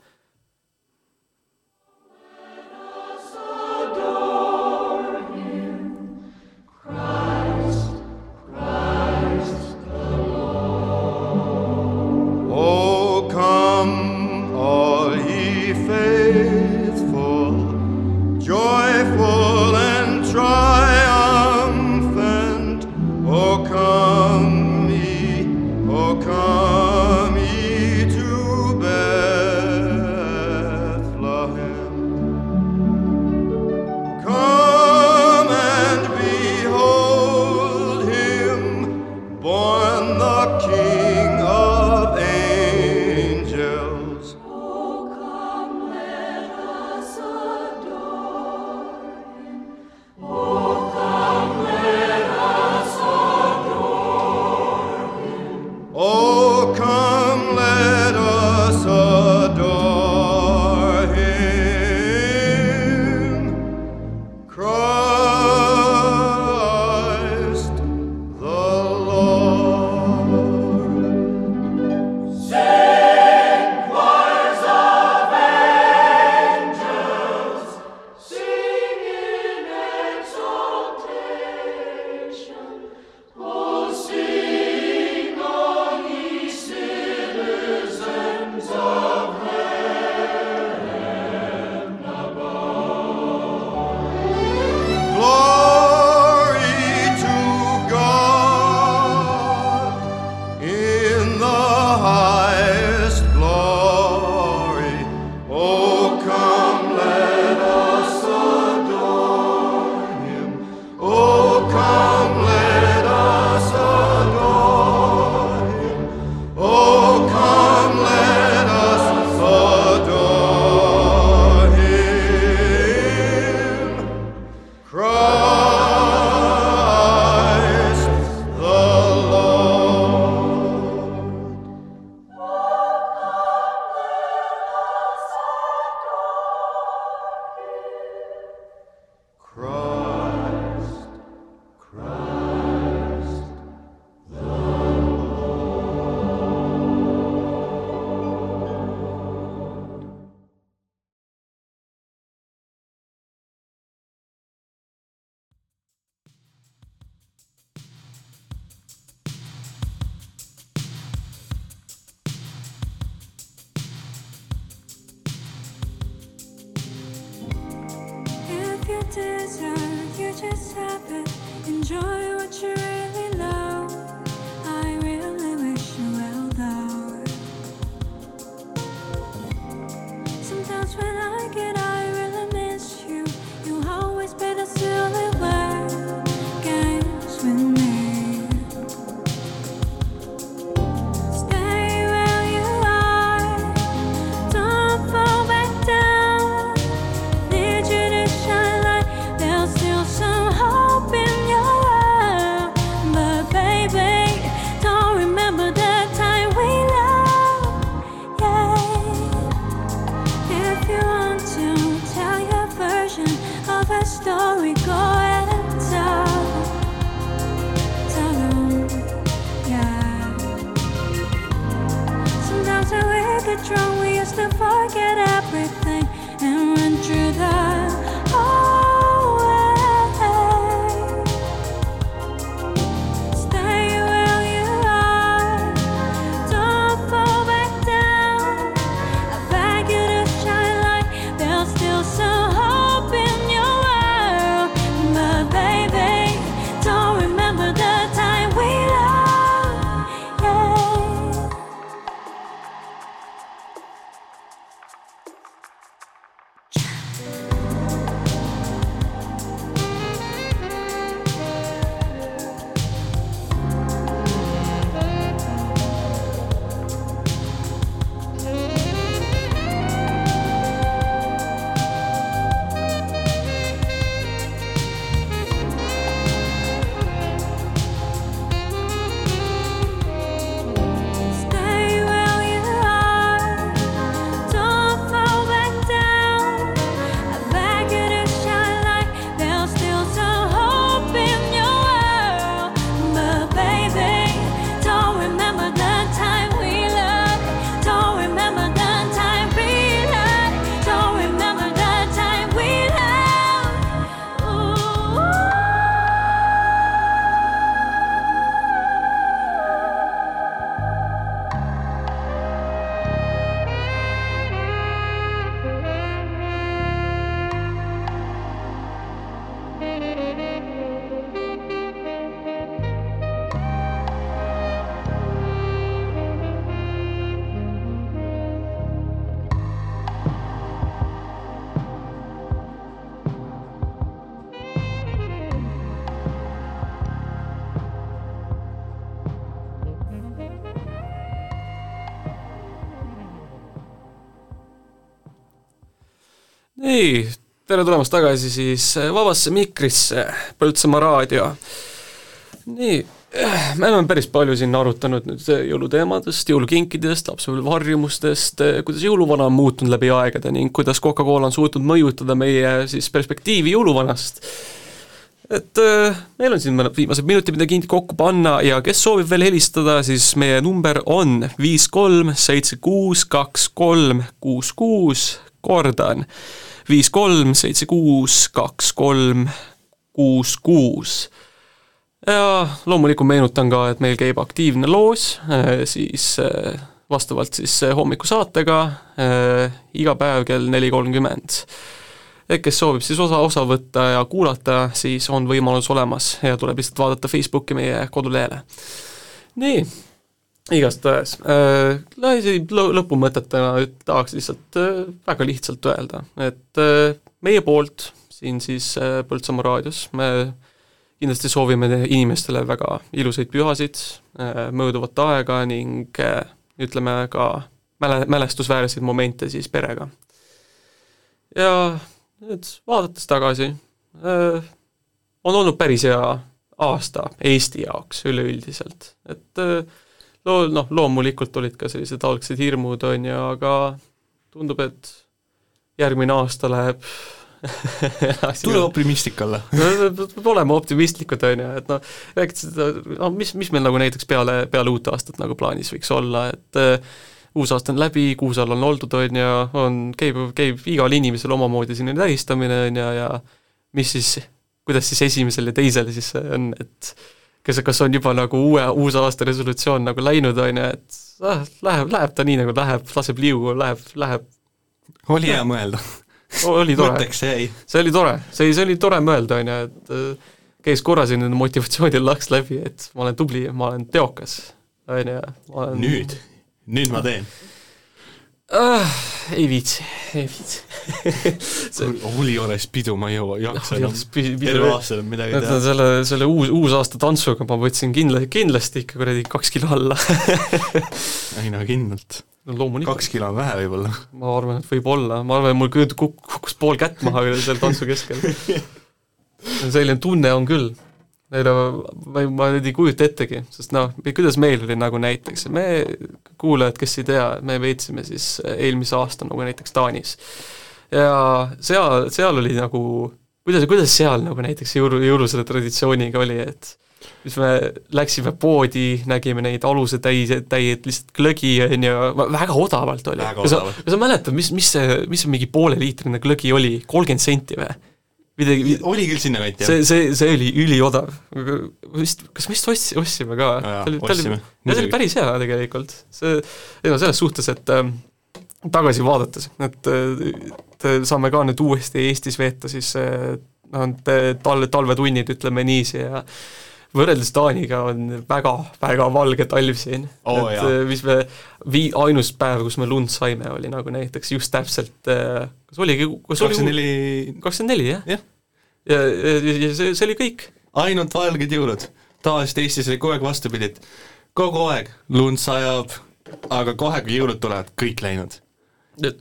nii, tere tulemast tagasi siis äh, Vabasse mikrisse, Põltsamaa raadio. nii, me oleme päris palju siin arutanud nüüd äh, jõuluteemadest, jõulukinkidest, lapsepõlve harjumustest, kuidas jõuluvana on muutunud läbi aegade ning kuidas Coca-Cola on suutnud mõjutada meie siis perspektiivi jõuluvanast. et äh, meil on siin mõned viimased minutid midagi kokku panna ja kes soovib veel helistada, siis meie number on viis kolm seitse kuus kaks kolm kuus kuus, kordan, viis kolm seitse kuus kaks kolm kuus kuus ja loomulikult meenutan ka, et meil käib aktiivne loos, siis äh, vastavalt siis äh, hommikusaatega äh, iga päev kell neli kolmkümmend. et kes soovib siis osa, osa võtta ja kuulata, siis on võimalus olemas ja tuleb lihtsalt vaadata Facebooki meie kodulehele. nii, igastahes äh, lõ-, lõpumõtetena tahaks lihtsalt äh, väga lihtsalt öelda, et äh, meie poolt siin siis äh, Põltsamaa raadios me kindlasti soovime inimestele väga ilusaid pühasid, mööduvat aega ning äh, ütleme ka mäle-, mälestusväärseid momente siis perega. ja nüüd vaadates tagasi, on olnud päris hea aasta Eesti jaoks üleüldiselt, et äh, loo-, noh, loomulikult olid ka sellised algsed hirmud, on ju, aga tundub, et järgmine aasta läheb [LAUGHS] tule optimistlik olla. [LAUGHS] peab olema optimistlikud, on ju, et noh, rääkides seda, no mis, mis meil nagu näiteks peale, peale uut aastat nagu plaanis võiks olla, et äh, uus aasta on läbi, kuus all on oldud, on ju, on, käib, käib igal inimesel omamoodi selline tähistamine, on ju, ja mis siis, kuidas siis esimesel ja teisel siis on, et kas, kas on juba nagu uue, uus aasta resolutsioon nagu läinud, on ju, et ah, läheb, läheb ta nii, nagu läheb, laseb liugu, läheb, läheb. Oli hea mõelda. Oli tore, see oli tore, see, see oli tore mõelda, on ju, et käis korra selline motivatsioonil laks läbi, et ma olen tubli, ma olen teokas, on ju, nüüd, nüüd ma teen. Ah, ei viitsi, ei viitsi [LAUGHS] see Uliores pidu ma ei jõua, jaksa enam. terve pidu- aasta enam midagi teha. selle, selle uus, uusaasta tantsuga ma võtsin kindla, kindlasti ikka kuradi kaks kilo alla [LAUGHS] ei no kindlalt. no loomulikult, kaks kilo on vähe võib-olla. ma arvan, et võib-olla, ma arvan, et mul kuk- kuk- kukkus pool kätt maha seal tantsu keskel. [LAUGHS] selline tunne on küll. Ei no ma ei, ma nüüd ei kujuta ettegi, sest noh, kuidas meil oli nagu näiteks, me, kuulajad, kes ei tea, me veetsime siis eelmise aasta nagu näiteks Taanis. ja seal, seal oli nagu, kuidas, kuidas seal nagu näiteks jõulu, jõulusele traditsiooniga oli, et siis me läksime poodi, nägime neid alusetäis, täied lihtsalt glögi, on ju, väga odavalt oli. Kas sa kas sa mäletad, mis, mis see, mis see mingi pooleliitrine glögi oli, kolmkümmend senti või? midagi, oli küll sinnakanti jah see, see, see oli üliodav. vist, kas me vist ots-, ostsime ka? Ta oli, see oli päris hea tegelikult. see, ei no selles suhtes, et ähm, tagasi vaadates, et et saame ka nüüd uuesti Eestis veeta siis äh, noh, talve, talvetunnid, ütleme niiviisi ja võrreldes Taaniga on väga, väga valge talv siin Oo, et jaa. äh, mis me, vii-, ainus päev, kus me lund saime, oli nagu näiteks just täpselt äh, kas oligi, kas oli kakskümmend neli, kakskümmend neli, jah? Jah. ja, ja, ja see, see oli kõik. ainult valged jõulud. tavaliselt Eestis oli kogu aeg vastupidi, et kogu aeg lund sajab, aga kohe, kui jõulud tulevad, kõik läinud.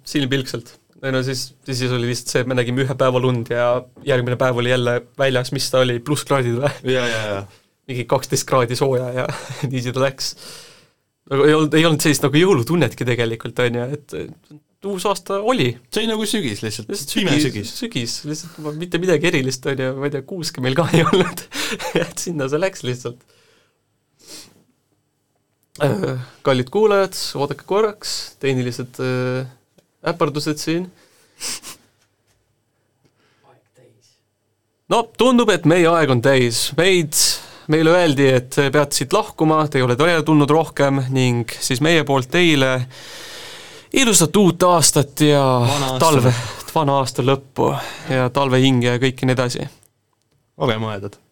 silmpilkselt. Ei no siis, siis oli lihtsalt see, et me nägime ühe päeva lund ja järgmine päev oli jälle väljas, mis ta oli, plusskraadid või? mingi kaksteist kraadi sooja ja [LAUGHS] niiviisi ta läks. nagu ei olnud, ei olnud sellist nagu jõulutunnetki tegelikult, on ju, et uus aasta oli. see oli nagu sügis lihtsalt, lihtsalt pime sügis, lihtsalt mitte midagi erilist, on ju, ma ei tea, kuuske meil ka ei olnud. [LAUGHS] et sinna see läks lihtsalt. kallid kuulajad, oodake korraks, tehnilised äh, äpardused siin. no tundub, et meie aeg on täis, meid, meile öeldi, et te peate siit lahkuma, te ei ole teretulnud rohkem ning siis meie poolt teile ilusat uut aastat ja Vana talve, vana aasta lõppu ja talvehinge ja kõike nii edasi. olge mõeldud.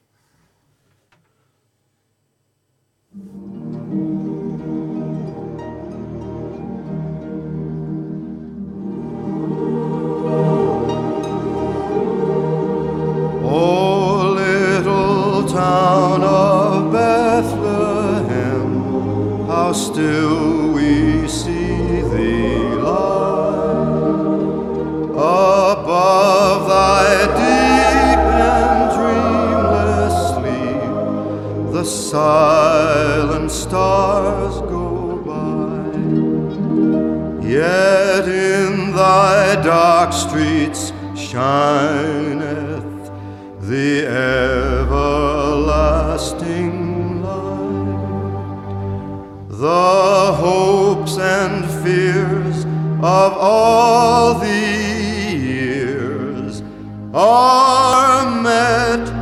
Town of Bethlehem, how still we see thee lie above thy deep and dreamless sleep. The silent stars go by. Yet in thy dark streets shineth the everlasting light. The hopes and fears of all the years are met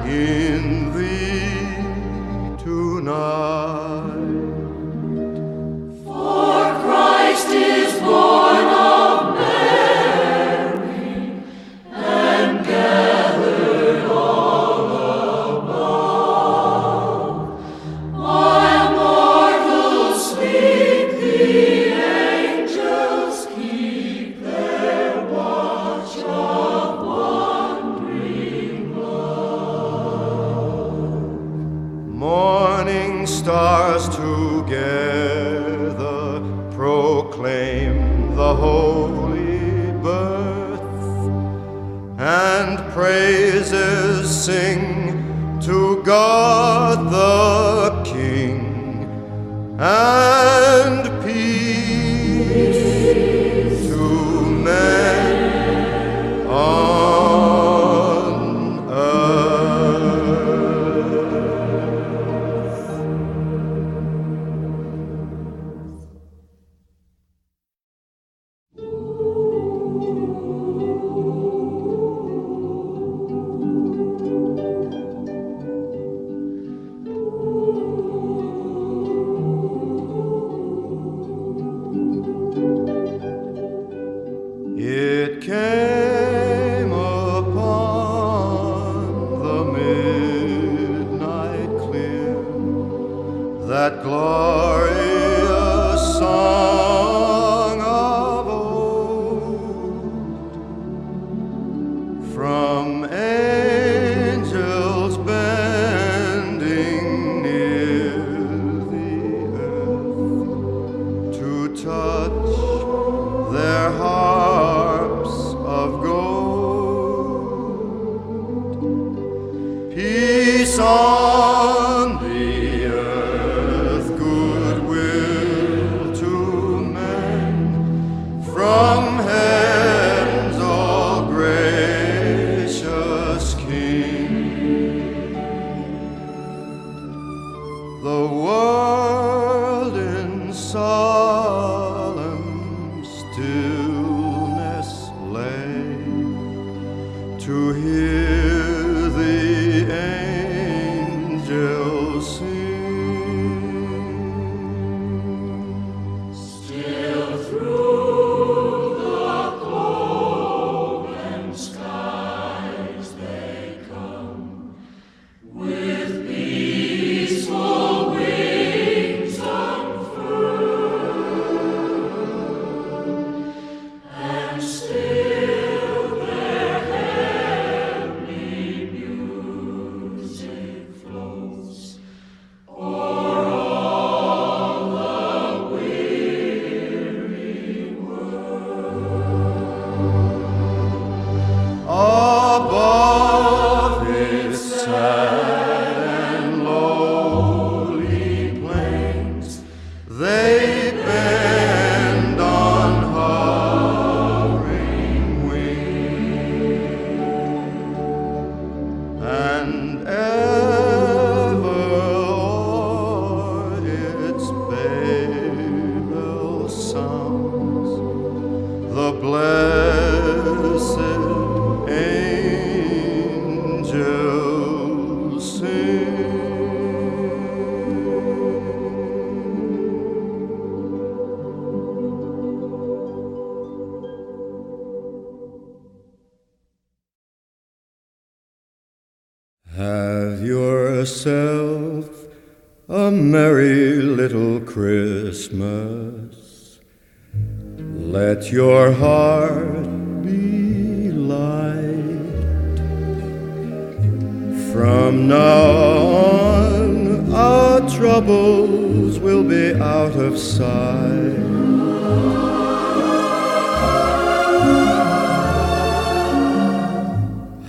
on, our troubles will be out of sight.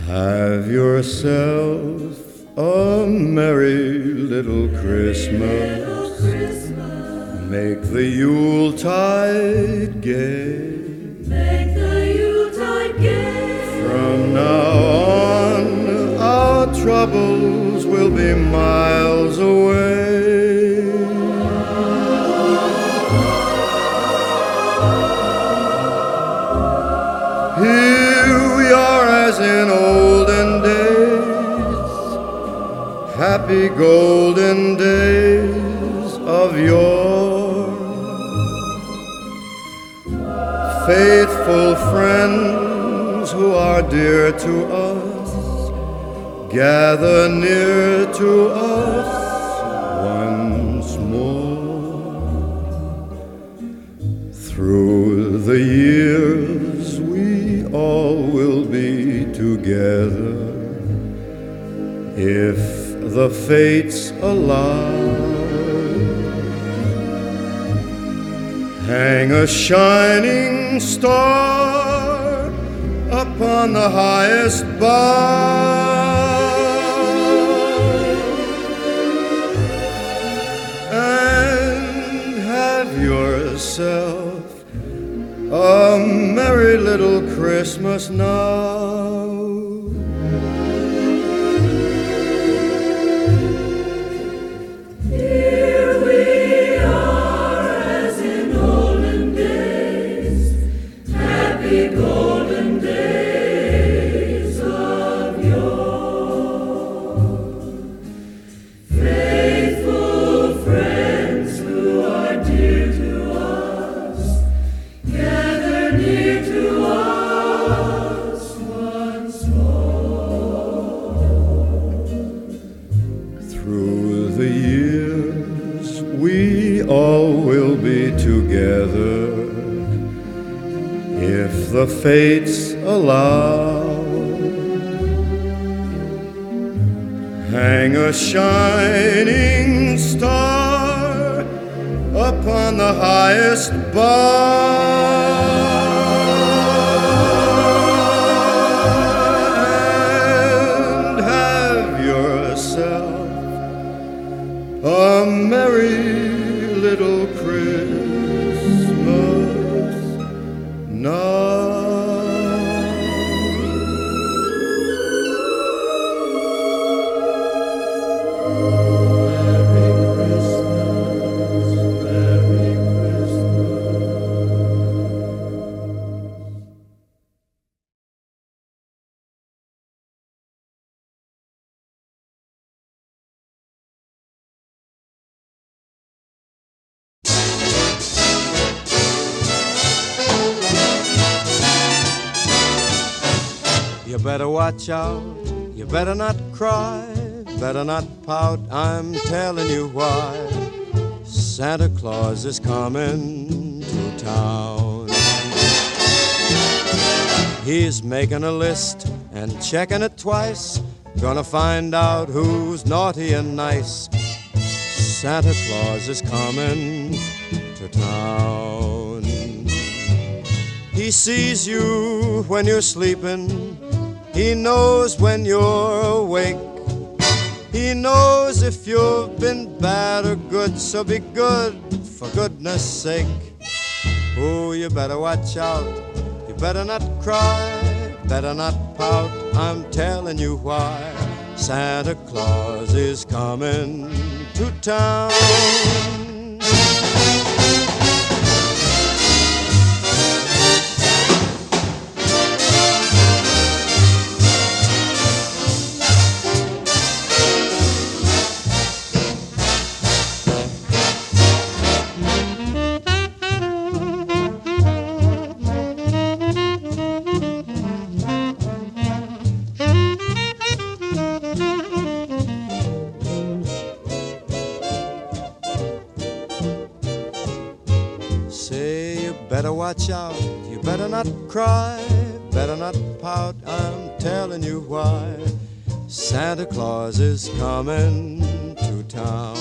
Have yourself a merry little Christmas. Make the Yuletide gay. Make the Yuletide gay. From now on, our troubles miles away. Here we are as in olden days, happy golden days of yore. Faithful friends who are dear to us, gather near to us once more. Through the years, we all will be together if the fates allow. Hang a shining star upon the highest bough a merry little Christmas now. Fates Claus is coming to town. He's making a list and checking it twice, gonna find out who's naughty and nice. Santa Claus is coming to town. He sees you when you're sleeping. He knows when you're awake. He knows if you've been bad or good, so be good for goodness sake. Oh, you better watch out. You better not cry, better not pout. I'm telling you why. Santa Claus is coming to town. Coming to town.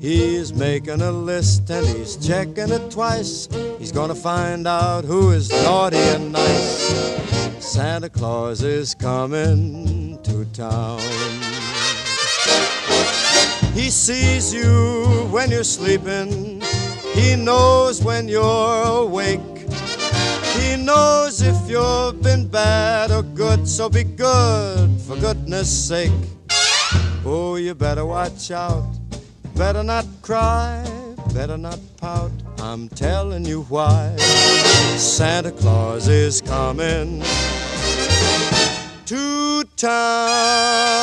He's making a list and he's checking it twice. He's gonna find out who is naughty and nice. Santa Claus is coming to town. He sees you when you're sleeping. He knows when you're awake. Knows if you've been bad or good, so be good for goodness sake. Oh, you better watch out. Better not cry, better not pout. I'm telling you why. Santa Claus is coming to town.